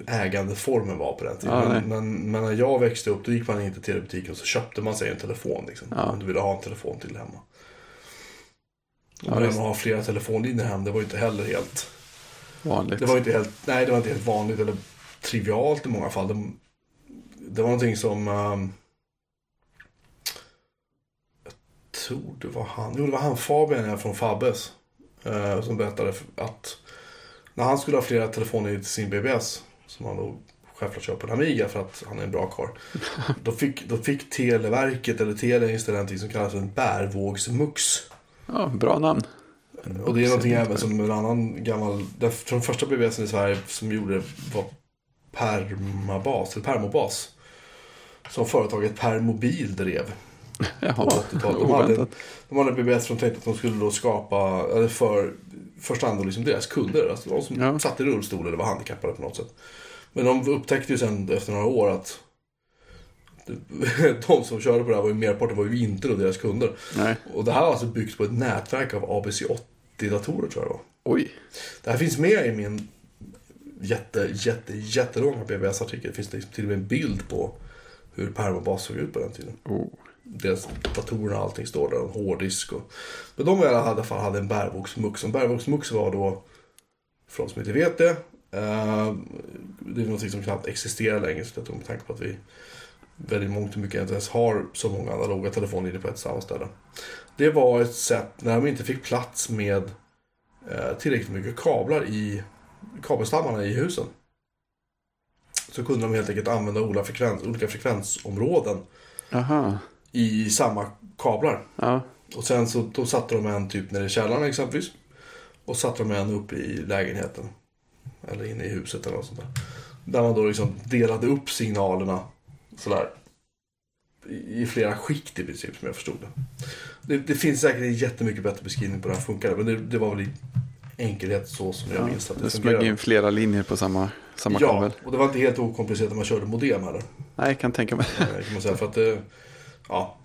ägandeformen var på den tiden. Ja, men, men, men när jag växte upp, då gick man in till telebutiken och så köpte man sig en telefon. Liksom, Ja. Om du ville ha en telefon till hemma. Och Ja, att ha flera telefonlinjer hem, det var ju inte heller helt... Vanligt. Det var inte helt, nej, det var inte helt vanligt eller trivialt i många fall. Det, det var någonting som... ehm, jag tror det var han. Jo, det var han Fabian från Fabbes. eh, som berättade att när han skulle ha flera telefoner till sin BBS. Som han då självklart köper en Amiga för att han är en bra karl. <laughs> Då fick, då fick Televerket eller Telia installera någonting som kallas för en bärvågsmux. Ja, bra namn. Och det är någonting även som en annan gammal, den första BBSen i Sverige som gjorde var permabas, eller permobas. Som företaget Permobil drev. <laughs> Jaha, på 80-talet. De hade, de hade BBS som tänkte att de skulle då skapa, eller för första hand liksom deras kunder, alltså de som Ja. satt i rullstol eller var handikappade på något sätt. Men de upptäckte ju sen efter några år att <laughs> de som körde på det här var ju merparten var ju inte då deras kunder. Nej. Och det här var alltså byggt på ett nätverk av ABC80-datorer tror jag det var. Oj. Det här finns med i min jätte, jätte, jättelånga BBS-artikel. Det finns liksom till och med en bild på hur permabas såg ut på den tiden. Oh. Deras datorerna och allting står där, en hårddisk och... Men de i alla fall hade en bärvågsmux. En bärvågsmux var då, för de som inte vet det, eh, det är något som knappt existerar längre. Så jag tror med tanke på att vi väldigt mångt och mycket inte ens har så många analoga telefonlinjer på ett samma ställe. Det var ett sätt när de inte fick plats med eh, tillräckligt mycket kablar i kabelstammarna i husen. Så kunde de helt enkelt använda olika, frekvens, olika frekvensområden Aha. i samma kablar. Ja. Och sen så då satte de en typ nere i källaren exempelvis. Och satte de en uppe i lägenheten. Eller inne i huset eller något sånt där. Där man då liksom delade upp signalerna sådär. I flera skikt i princip som jag förstod det. Det, det finns säkert en jättemycket bättre beskrivning på hur det här funkar. Men det, det var väl i enkelhet så som jag ja. minns att det Det smög fungerade. in flera linjer på samma, samma Ja, kabel. och det var inte helt okomplicerat när man körde modem heller. Nej, jag kan tänka mig. Eh, Kan man säga. För att det, ja,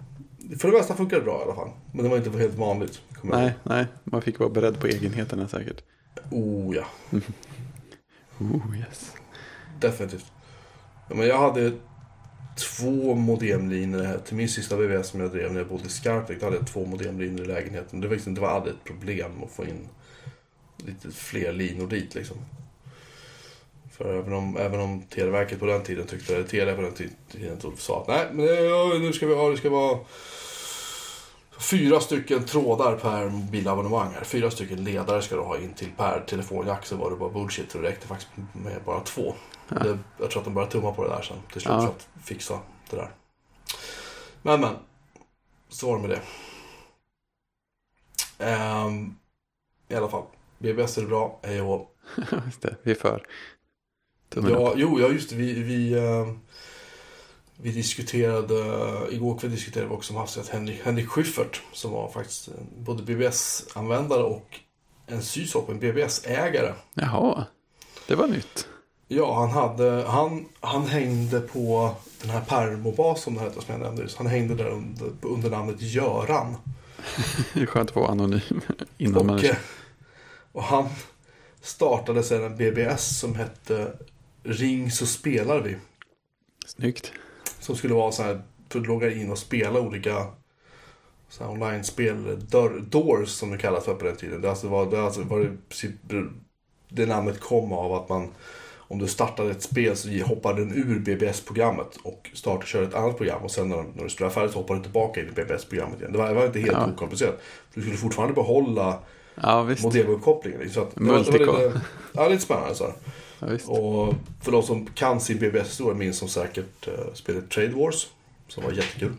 för det mesta funkar det bra i alla fall. Men det var inte helt vanligt. Nej, nej. Man fick vara beredd på egenheterna säkert. Oh ja, <laughs> Oh, yes. definitivt. Ja, men jag hade två modemlinjer här. Till min sista VVS som jag drev när jag bodde i Skarpnäck. Då hade jag två modemlinjer i lägenheten. Det var, liksom, det var aldrig ett problem att få in lite fler linor dit liksom. För även om, även om Televerket på den tiden tyckte, eller Telia på den tiden sa att nej, men det- nu ska vi ha, det ska vara fyra stycken trådar per mobilabonnemang här. Fyra stycken ledare ska du ha in till per telefonjack så var det bara bullshit. för Det räckte faktiskt med bara två. Det, jag tror att de började tumma på det där sen till slut Ja. för att fixa det där. Men men, så var det med det. Ehm, I alla fall, BBS är bra, hej och <laughs> Just det, vi är för. Tummen upp. Ja, jo, ja just det. Vi, vi, eh, vi diskuterade, igår kväll diskuterade vi också om hastighet Henrik, Henrik Schyffert som var faktiskt både BBS-användare och en sysop, en BBS-ägare. Jaha, det var nytt. Ja, han, hade, han, han hängde på den här Permobas som det hette som jag nämnde. Han hängde där under, under namnet Göran. <laughs> Det är skönt att vara anonym <laughs> innan. Och, och han startade sedan en BBS som hette Ring så spelar vi. Snyggt. Som skulle vara så här, för att logga in och spela olika så här online-spel, doors som det kallas för på den tiden. Det alltså var, det alltså var det, det namnet kom av att man, om du startade ett spel så hoppade den ur BBS-programmet och startade och körde ett annat program. Och sen när, när du spelade färdigt så hoppade du tillbaka in i BBS-programmet igen. Det var, det var inte helt Ja. okomplicerat. Du skulle fortfarande behålla Ja, modemuppkopplingen. Lite, ja, lite spännande så här. Ja. Och för de som kan sin BBS-historia minns som säkert uh, spelet Trade Wars. Som var jättekul.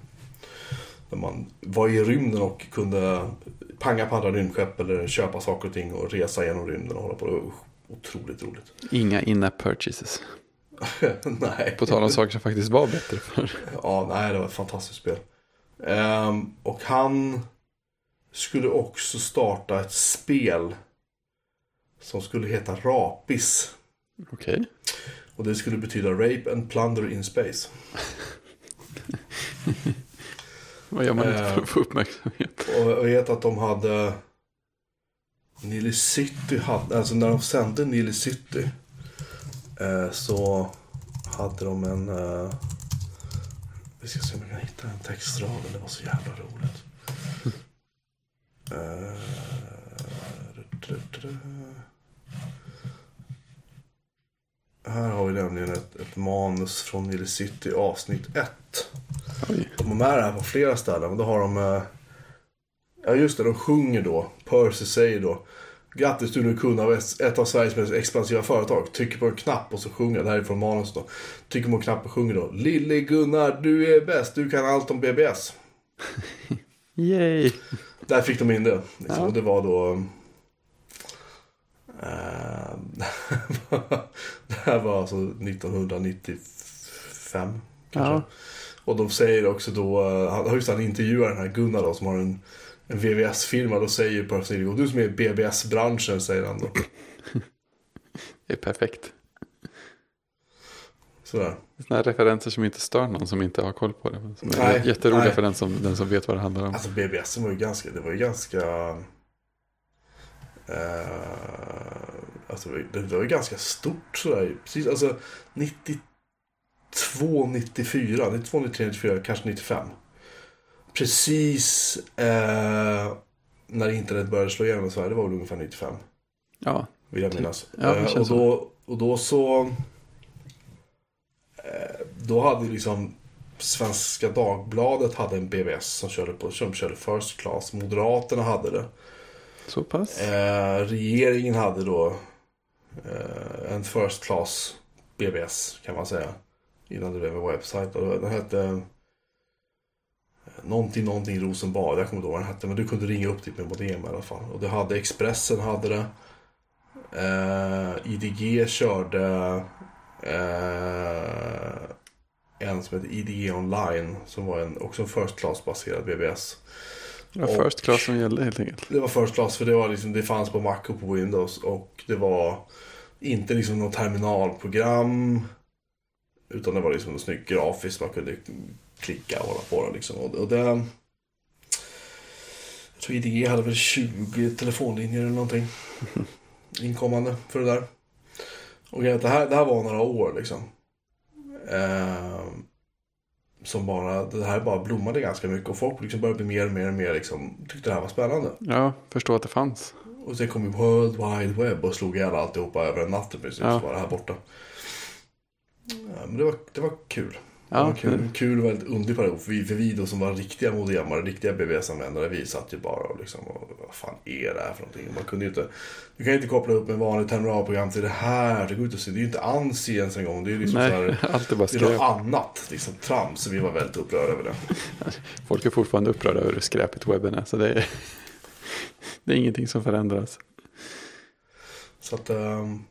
Där man var i rymden och kunde panga på andra rymdskepp eller köpa saker och ting och resa genom rymden och hålla på. Det var otroligt roligt. Inga in-app purchases. <laughs> nej. På tal om saker som faktiskt var bättre för. Ja, nej, det var ett fantastiskt spel. Ehm, och han skulle också starta ett spel som skulle heta Rapis. Okej. Och det skulle betyda Rape and Plunder in Space. <laughs> Vad gör man inte Eh. för att få uppmärksamhet? Och jag vet att de hade... Nile City hade... Alltså när de sände Nile City. Eh, så hade de en... Eh, vi ska se om jag kan hitta en textrad. Det var så jävla roligt. <laughs> Eh, du, du, du. Här har vi nämligen ett, ett manus från Nile City avsnitt 1. Oj. De är med det här på flera ställen. Men då har de... eh, Ja just det, de sjunger då. Percy säger då. Grattis du är nu kund av ett ett av Sveriges mest expansiva företag. Trycker på en knapp och så sjunger. Det här är från manus då. Trycker på en knapp och sjunger då. Lille Gunnar, du är bäst. Du kan allt om BBS. <laughs> Yay! Där fick de in det. Liksom. Ja. Och det var då... eh, <laughs> det här var alltså 1995. Kanske. Ja. Och de säger också då, eh, han- just han intervjuar den här Gunnar då som har en, en VVS-firma. Då säger Percy Nigo, du som är i BBS-branschen, säger han då. <laughs> Det är perfekt. Sådär. Sådana här referenser som inte stör någon som inte har koll på det. Som Nej, jätteroliga nej. för den som, den som vet vad det handlar om. Alltså BBS var ju ganska, det var ju ganska... Eh, alltså det, var ju ganska stort sådär. Precis, alltså 92, 94, 92, 93, 94, kanske 95. Precis eh, när internet började slå igenom i Sverige, det var väl ungefär 95. Ja, Vill jag minnas. Ja, Eh, och, då, och då så... Eh, då hade liksom Svenska Dagbladet hade en BBS som körde på som körde First Class. Moderaterna hade det så pass. Eh, regeringen hade då eh, en First Class BBS kan man säga. Innan det blev en webbsajt. Och den hette eh, Någonting, någonting Rosenbad. Jag kommer inte ihåg vad den hette. Men du kunde ringa upp dit med modem i alla fall. Och det hade Expressen hade det. Eh, IDG körde eh, en som hette IDG online. Som var en, också en First Class baserad BBS. Det var och- first class som gällde helt enkelt. Det var first class för det, var liksom, det fanns på Mac och på Windows. Och det var inte liksom något terminalprogram. Utan det var liksom något snyggt grafiskt. Man kunde klicka och hålla på det liksom. Och, och det... Jag tror IDG hade väl 20 telefonlinjer eller någonting. <laughs> Inkommande för det där. Och det här, det här var några år liksom. Eh, som bara, det här bara blommade ganska mycket. Och folk liksom började bli mer och mer och mer liksom, tyckte det här var spännande. Ja, förstå att det fanns. Och sen kom ju World Wide Web och slog ihjäl alltihopa över en natt i princip. Ja. Så var det här borta. Ja, men det var, det var kul. Ja, kul, kul och väldigt underlig period. För vi, för vi då som var riktiga modemare, riktiga BBS-användare, vi satt ju bara och liksom, och, vad fan är det här för någonting? Man kunde ju inte, du kan ju inte koppla upp en vanlig terminalprogram till det här. Det går inte att se, det är ju inte ANSI ens en gång. Det är ju liksom Nej, här, <laughs> allt är bara det är något skräp. annat, liksom trams. Så vi var väldigt upprörda över det. <laughs> Folk är fortfarande upprörda över hur skräpigt webben är. Så det är, <laughs> det är ingenting som förändras. Så att ehm,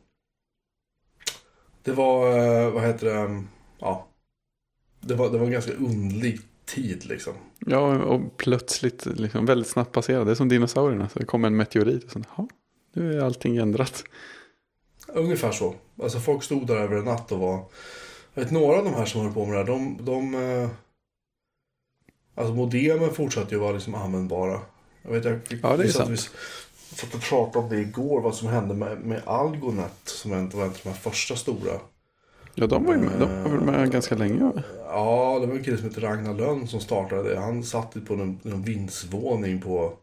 det var, eh, vad heter det, ehm, ja. Det var, det var en ganska underlig tid liksom. Ja, och plötsligt liksom väldigt snabbt passerade. Det är som dinosaurierna. Så det kom en meteorit och så, ja, nu är allting ändrat. Ungefär så. Alltså folk stod där över en natt och var... Jag vet några av de här som höll på med det här, de... de eh, alltså modemen fortsatte ju vara liksom användbara. Jag vet, jag fick, Ja, det är sant. Vi satt och pratade om det igår, vad som hände med, med Algonet. Som var en av de här första stora. Ja, de var ju med, de var väl med ganska länge. Ja, det var en kille som hette Ragnar Lönn som startade det. Han satt på någon, någon vindsvåning på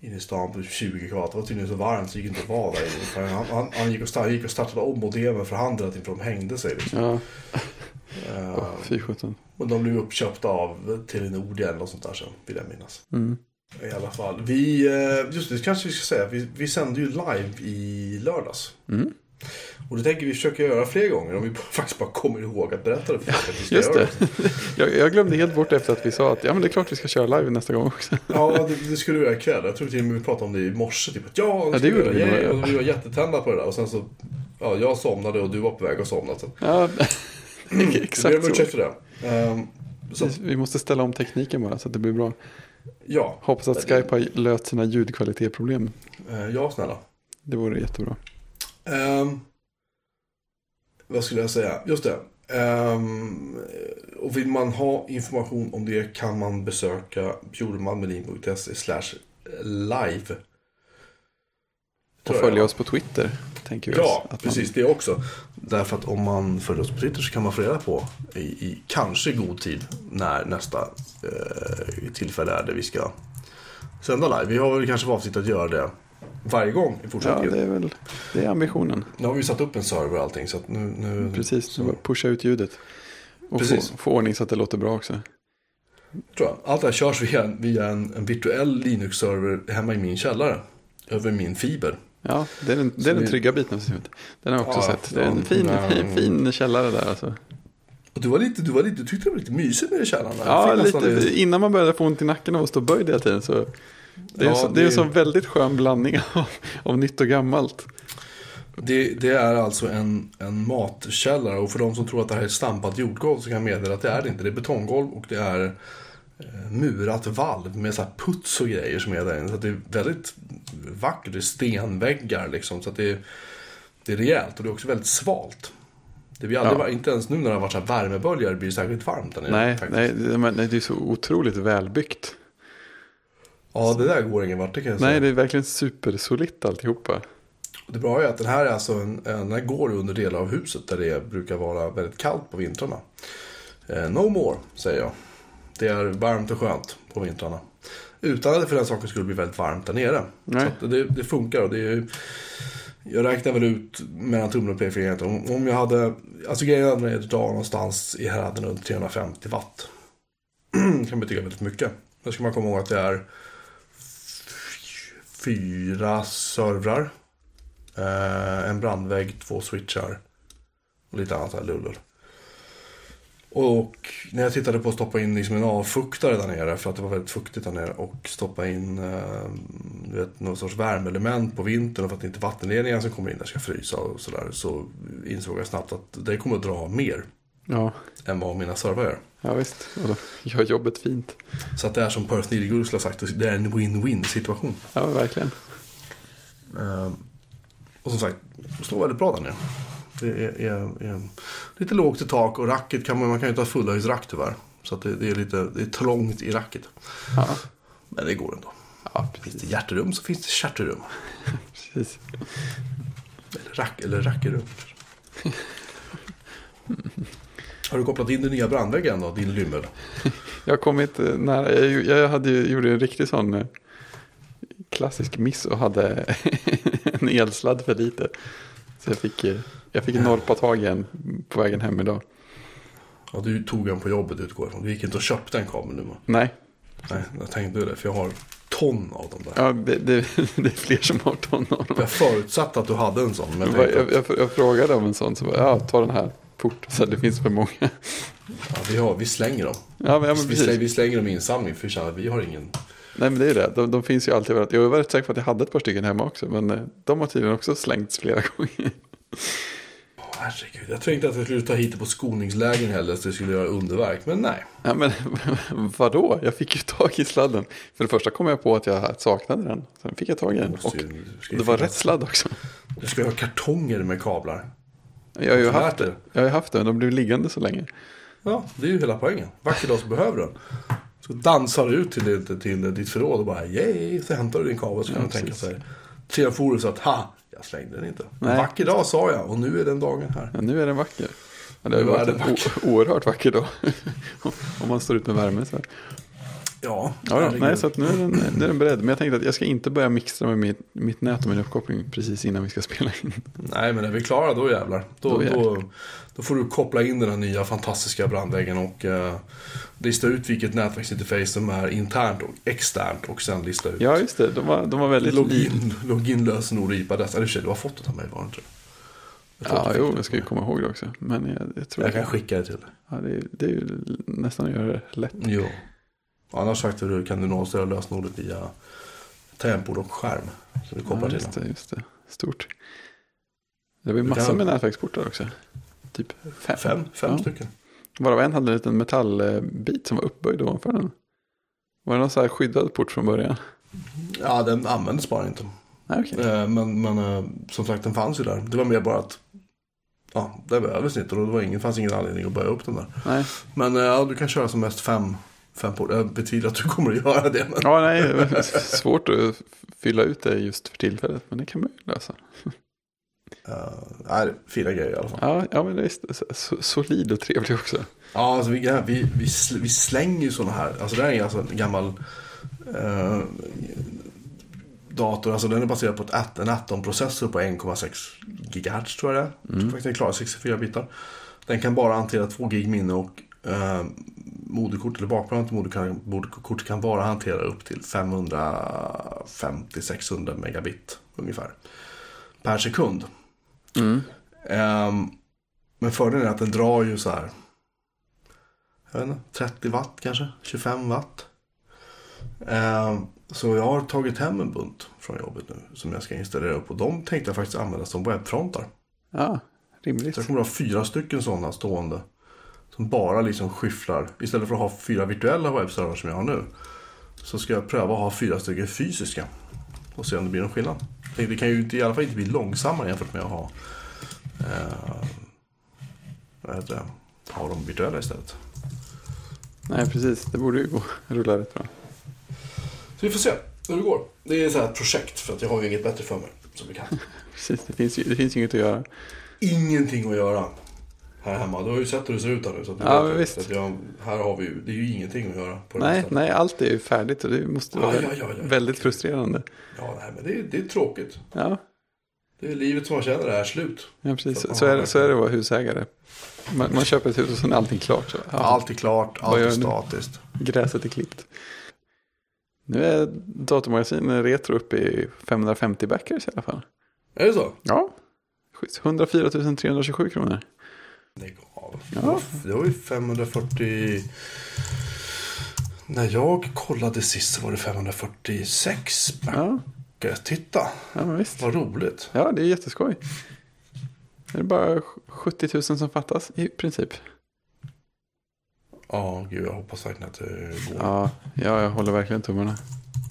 inne i stan på 20 kvadrat. Det var tydligen så varmt så det gick inte att vara där inne. Han, han, han gick, och startade, gick och startade om modemen för hand hela tiden för de hängde sig. Liksom. Ja, oh, fy sjutton. och de blev uppköpta av Telenor eller något sånt där sen, vill jag minnas. Mm. I alla fall. Vi, eh, just det, kanske vi ska säga. Vi, vi sände ju live i lördags. Mm. Och det tänker vi försöka göra fler gånger om vi faktiskt bara kommer ihåg att berätta det för folk vi ska Just göra det. <laughs> jag, jag glömde helt bort efter att vi sa att ja, men det är klart vi ska köra live nästa gång också. Ja, det, det skulle vi göra ikväll. Jag tror till och med vi pratade om det i morse. Typ att ja, det ska gjorde göra. vi ja. Och vi var jättetända på det där. Och sen så, ja, jag somnade och du var på väg att somna. Så. Ja, <laughs> Vi ber exakt om så. ursäkt för det. Ehm, så Vi måste ställa om tekniken bara så att det blir bra. ja, Hoppas att Skype har löst sina ljudkvalitetsproblem. eh, ja, snälla. Det vore jättebra. Ehm, vad skulle jag säga? Just det. Ehm, och vill man ha information om det kan man besöka bjurmanmelin.se slash live. Och följa oss på Twitter. Tänker vi Ja, oss. Att man- precis. Det också. Därför att om man följer oss på Twitter så kan man få reda på i, i kanske god tid när nästa eh, tillfälle är där vi ska sända live. Vi har väl kanske för avsikt att göra det varje gång i Ja, fortsättningen. det är väl det är ambitionen. Nu har vi satt upp en server och allting så nu... nu Precis, så, pusha ut ljudet. Och Precis. få, få ordning så att det låter bra också. tror jag. Allt det här körs via, via en, en virtuell Linux-server hemma i min källare. Över min fiber. Ja, det är den, det är den trygga biten av systemet. Den har jag också Ja, sett. Det är en ja, fin, men- fin, fin källare där alltså. Och du var lite, du var lite, du tyckte det var lite mysigt det i källaren. Ja, nästan lite innan man började få ont i nacken av att stå böjd hela tiden. Så det är, Ja, så, det är en det- sån väldigt skön blandning av, av nytt och gammalt. Det, det är alltså en, en matkällare och för de som tror att det här är stampat jordgolv så kan jag meddela att det är det inte. Det är betonggolv och det är eh, murat valv med så här puts och grejer som är där inne. Så det är väldigt vackert. Det är stenväggar liksom. Så att det, är- det är rejält och det är också väldigt svalt. Det blir aldrig, Ja. Inte ens nu när det har varit så här värmeböljar blir det särskilt varmt där nere. Nej, nej, det, men, det är så otroligt välbyggt. Ja, det där går ingen vart det kan jag Nej, det är verkligen supersolitt alltihopa. Det bra är att den här är alltså en, en, den här går under delar av huset där det brukar vara väldigt kallt på vintrarna. Eh, no more, säger jag. Det är varmt och skönt på vintrarna. Utan att det för den saken skulle bli väldigt varmt där nere. Nej. Så det, det funkar och det är Jag räknar väl ut mellan tummen och pekfingret. Om, om jag hade, alltså grejen är att drar någonstans i häraden runt 350 watt. <clears throat> kan betyda väldigt mycket. Då ska man komma ihåg att det är fyra servrar. Eh, en brandvägg, två switchar och lite annat här lullull. Och när jag tittade på att stoppa in liksom en avfuktare där nere för att det var väldigt fuktigt där nere och stoppa in eh, du vet, någon sorts värmeelement på vintern för att inte vattenledningarna som kommer in där ska frysa och sådär så insåg jag snabbt att det kommer att dra mer Ja, än vad mina servrar gör. ja visst. Och då gör jobbet fint. Så att det är som Perth Nidigul skulle ha sagt, det är en win-win situation. Ja, verkligen. Eh, och som sagt, det står väldigt bra där nere. Det är, är, är lite lågt i tak och racket kan man, man kan ju inte ha fullhöjdsrack tyvärr. Så att det, det är lite det är trångt i racket. Ja, Men det går ändå. ja Finns det hjärterum så finns det kärterum. <laughs> precis. Eller, rack, eller rackerum. <laughs> Har du kopplat in din nya brandvägg än då, din lymmel? <laughs> Jag har kommit nära. Jag, jag hade, ju- gjorde en riktig sån eh, klassisk miss och hade <laughs> en elsladd för lite. Så jag fick, eh, jag fick norpa tag i en på vägen hem idag. Ja, du tog en på jobbet utgår ifrån. Du gick inte och köpte en kabel nu va? Nej, Nej, jag tänkte det. För jag har ton av dem där. ja, det, det, <laughs> det är fler som har ton av dem. Jag förutsatte att du hade en sån. Men jag jag, jag, jag frågade om en sån, så bara, ja, ta den här fort, så det finns för många. ja, vi, har, vi slänger dem. Ja, men, ja, men vi, slänger, vi slänger dem i insamling för vi att vi har ingen. Nej, men det är det. De, de finns ju alltid överallt. Jag var rätt säker på att jag hade ett par stycken hemma också, men eh, de har tydligen också slängts flera <laughs> gånger. Åh, herregud. Jag tänkte att jag skulle ta hit det på skoningslägen heller så det skulle göra underverk. Men nej. Ja, men <laughs> vadå? Jag fick ju tag i sladden. För det första kom jag på att jag saknade den. Sen fick jag tag i den. Och det var rätt sladd också. Du ska ju ha kartonger med kablar. Jag har ju haft det. Jag har haft det, de blev liggande så länge. Ja, det är ju hela poängen. Vacker dag så behöver du den. Så dansar du ut till, ditt- till ditt förråd och bara yay, så hämtar du din kabel så kan Ja, du tänka sig. Tre forum så att ha, jag slängde den inte. Nej. Vacker dag sa jag och nu är den dagen här. Ja, nu är den vacker. Ja, det har ju varit en o- oerhört vacker dag. <laughs> Om man står ut med värme så. här. Ja, Ja, nej, så att nu, är den, nu är den beredd. Men jag tänkte att jag ska inte börja mixtra med mitt, mitt nät och min uppkoppling precis innan vi ska spela in. Nej, men är vi klara då jävlar. Då, Då då, jävlar. då, får du koppla in den här nya fantastiska brandväggen och eh, lista ut vilket nätverksinterface som är internt och externt och sen lista ut Ja, just det. De var, de var väldigt login, login, lösenord och IP-adress. Eller du har fått det av mig, var det inte det? Ja, jo, jag ska ju komma ihåg det också. Men jag, jag tror Jag kan skicka det till dig. ja, det, är- det är ju nästan att göra det lätt. Jo. Annars sagt du kan du nollställa lösenordet via tangentbord och skärm. Så du kopplar Ja, till just den. det, just det. Stort. Det var ju massor kan- med nätverksportar också. Typ fem. Fem, fem Ja. stycken. Varav en hade en liten metallbit som var uppböjd ovanför den. Var det någon så här skyddad port från början? Ja, den användes bara inte. Okej. Eh, Men, men eh, som sagt, den fanns ju där. Det var mer bara att ja, det behövdes inte och det var ingen, fanns ingen anledning att börja upp den där. Nej. Men eh, ja, du kan köra som mest fem, fem port. Jag betvivlar att du kommer att göra det. Men... Ja, nej, det svårt att fylla ut det just för tillfället. Men det kan man ju lösa. Uh, nej, fina grejer i alla fall. Ja, ja men det är så- så- solid och trevlig också. Ja, alltså vi, vi, vi, sl- vi slänger ju sådana här. Alltså det här är alltså en gammal eh, dator. Alltså den är baserad på ett, en Atom-processor på 1,6 GHz tror jag det är. Jag tror faktiskt den klarar 64 bitar. Den kan bara hantera 2 gig minne och eh, moderkort eller bakplanet till moderkort, moderkort kan bara hantera upp till 550-600 megabit ungefär. Per sekund. Mm. Ehm, men fördelen är att den drar ju så här. Jag vet inte, 30 watt kanske, 25 watt. Ehm, så jag har tagit hem en bunt från jobbet nu som jag ska installera upp. Och de tänkte jag faktiskt använda som webbfrontar. Ja, Så rimligt. jag kommer att ha fyra stycken sådana stående. Som bara liksom skyfflar. Istället för att ha fyra virtuella webbservrar som jag har nu. Så ska jag pröva att ha fyra stycken fysiska. Och se om det blir någon skillnad. Det kan ju i alla fall inte bli långsammare jämfört med att ha. Eh, vad heter det? Ha dem virtuella istället. Nej, precis. Det borde ju gå rulla rätt bra. Så vi får se hur det går. Det är så här ett projekt för att jag har ju inget bättre för mig. Som bekant. <laughs> Precis, det finns ju det finns ju inget att göra. Ingenting att göra. Här hemma. Du har ju sett hur det ser ut här nu. Så Ja, men visst. Att jag, här har vi ju, det är ju ingenting att göra. På här Nej, nej, allt är ju färdigt och det måste vara Ja, ja, ja, väldigt frustrerande. Ja, nej, men det, är- det är tråkigt. Ja, Det är livet som man känner det är slut. ja precis. Så har är, det, så är det att vara husägare. Man, man köper ett hus och sen är allting klart. Så, ja, Allt är klart, allt är statiskt. Gräset är klippt. Nu är datormagasin Retro uppe i 550 backers i alla fall. Är det så? Ja, schysst. 104 327 kronor. Lägg av. Ja. Det var ju 540... När jag kollade sist så var det 546 Ja, backar. Titta, ja men visst. vad roligt. Ja, det är jätteskoj. Det är bara 70 000 som fattas i princip. Ja, gud, jag hoppas verkligen att det går. Ja, ja jag håller verkligen tummarna.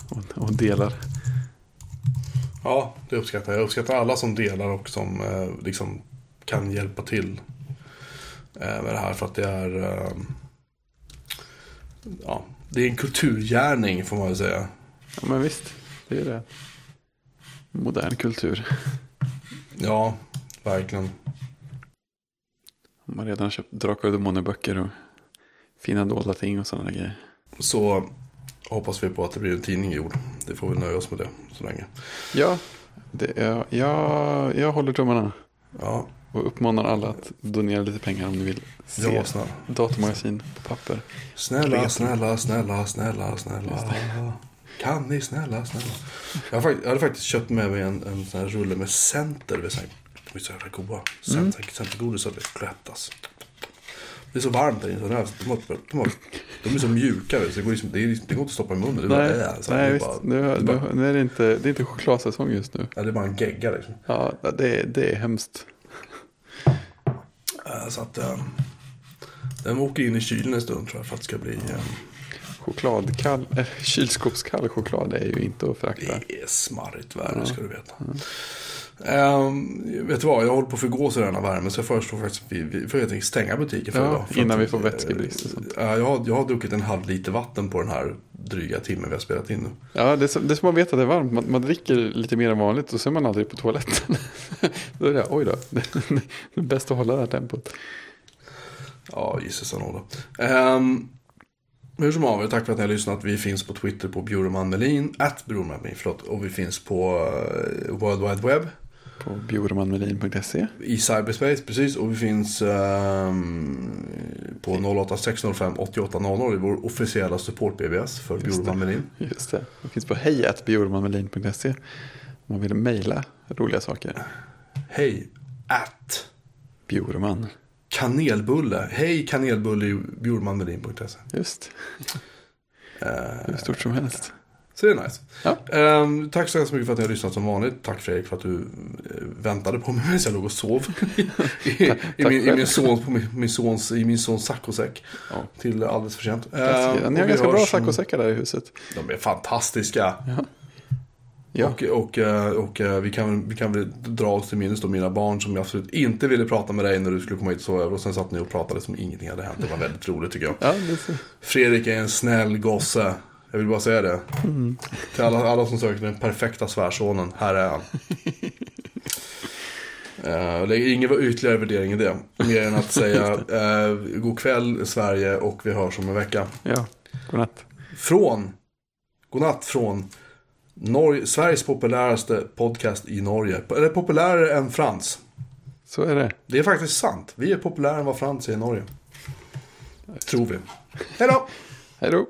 Och, och delar. Ja, det uppskattar jag. Jag uppskattar alla som delar och som eh, liksom kan hjälpa till med det här. För att det är... Eh, ja, det är en kulturgärning får man väl säga. Ja, men visst. Det är det. Modern kultur. Ja, verkligen. De har redan köpt Drakar och Demoner-böcker och fina dolda ting och sådana grejer. Så hoppas vi på att det blir en tidning gjord. Det får vi nöja oss med det så länge. Ja, det är, ja, jag håller tummarna. Ja, Och uppmanar alla att donera lite pengar om ni vill se ja snälla. datormagasin på papper. Snälla, snälla, snälla, snälla, snälla. Kan ni snälla, snälla. Jag, har fakt- hade faktiskt köpt med mig en, en sån här rulle med center. De är så jävla goda. Center, Centergodis och klättas. Det är så varmt där inne. så de, har- de, har- de, har- de är så mjuka. Så det, går liksom, det, är, liksom- det går inte att stoppa i munnen. Det Nej, bara, äh, nej det är visst. bara, Nu, det är bara, nu, nu är det inte, det är inte chokladsäsong just nu. ja, det är bara en gegga liksom. Ja, det, det är hemskt. Eh, Så att eh, den åker in i kylen en stund tror jag för att det ska bli... eh, Chokladkall, äh, kylskåpskall choklad är ju inte att förakta. Det är smarrigt värre ska du veta. Ehm, vet du vad, jag håller på att förgås i denna värme så jag föreslår faktiskt att vi, vi får helt enkelt stänga butiken för Ja, idag. För innan att, vi får eh, vätskebrist och sånt. ja, jag, har, jag har druckit en halv liter vatten på den här dryga timmen vi har spelat in nu. Ja, det är, som, det är som att veta att det är varmt. Man, man dricker lite mer än vanligt och så är man aldrig på toaletten. <laughs> då är det, oj då, <laughs> det är bäst att hålla det här tempot. Ja, gisses anåda. Um, Hur som haver, tack för att ni har lyssnat. Vi finns på Twitter på Bjurman Melin, at Bjurman Melin, förlåt. Och vi finns på uh, World Wide Web. På bjurmanmelin.se. I cyberspace, precis. Och vi finns um, på 08605 8800. Det är vår officiella support-BBS för Bjurman Melin. Just det. Vi finns på hejatbjurmanmelin.se. Om man vill mejla roliga saker. Hej, at Bjurman. kanelbulle. Hej kanelbulle i bjurmanmelin.se. Just. Uh, Hur stort som helst. Så det är nice. Ja. Ehm, tack så hemskt mycket för att ni har lyssnat som vanligt. Tack Fredrik för att du eh, väntade på mig medan jag låg och sov. <laughs> I, min, i, själv. min, son, på min, min sons, I min sons saccosäck. Ja. Till alldeles för sent. Ehm, Ni har och ganska bra saccosäckar där i huset. De är fantastiska. Ja. Och, och, eh, och eh, vi, kan, vi kan väl dra oss till minnes då mina barn som absolut inte ville prata med dig när du skulle komma hit och sova över. Och sen satt ni och pratade som ingenting hade hänt. Det var väldigt roligt tycker jag. Ja. Fredrik är en snäll gosse. Jag vill bara säga det. Till alla, alla som söker den perfekta svärsonen. Här är han. <laughs> Uh, det är ingen ytterligare värdering i det. Mer än att säga <laughs> uh, god kväll Sverige och vi hörs om en vecka. Ja, godnatt. Från, godnatt från Norge, Sveriges populäraste podcast i Norge. Eller populärare än Frans. Så är det. Det är faktiskt sant. Vi är populärare än vad Frans är i Norge. Tror vi. Hej då! Hej då.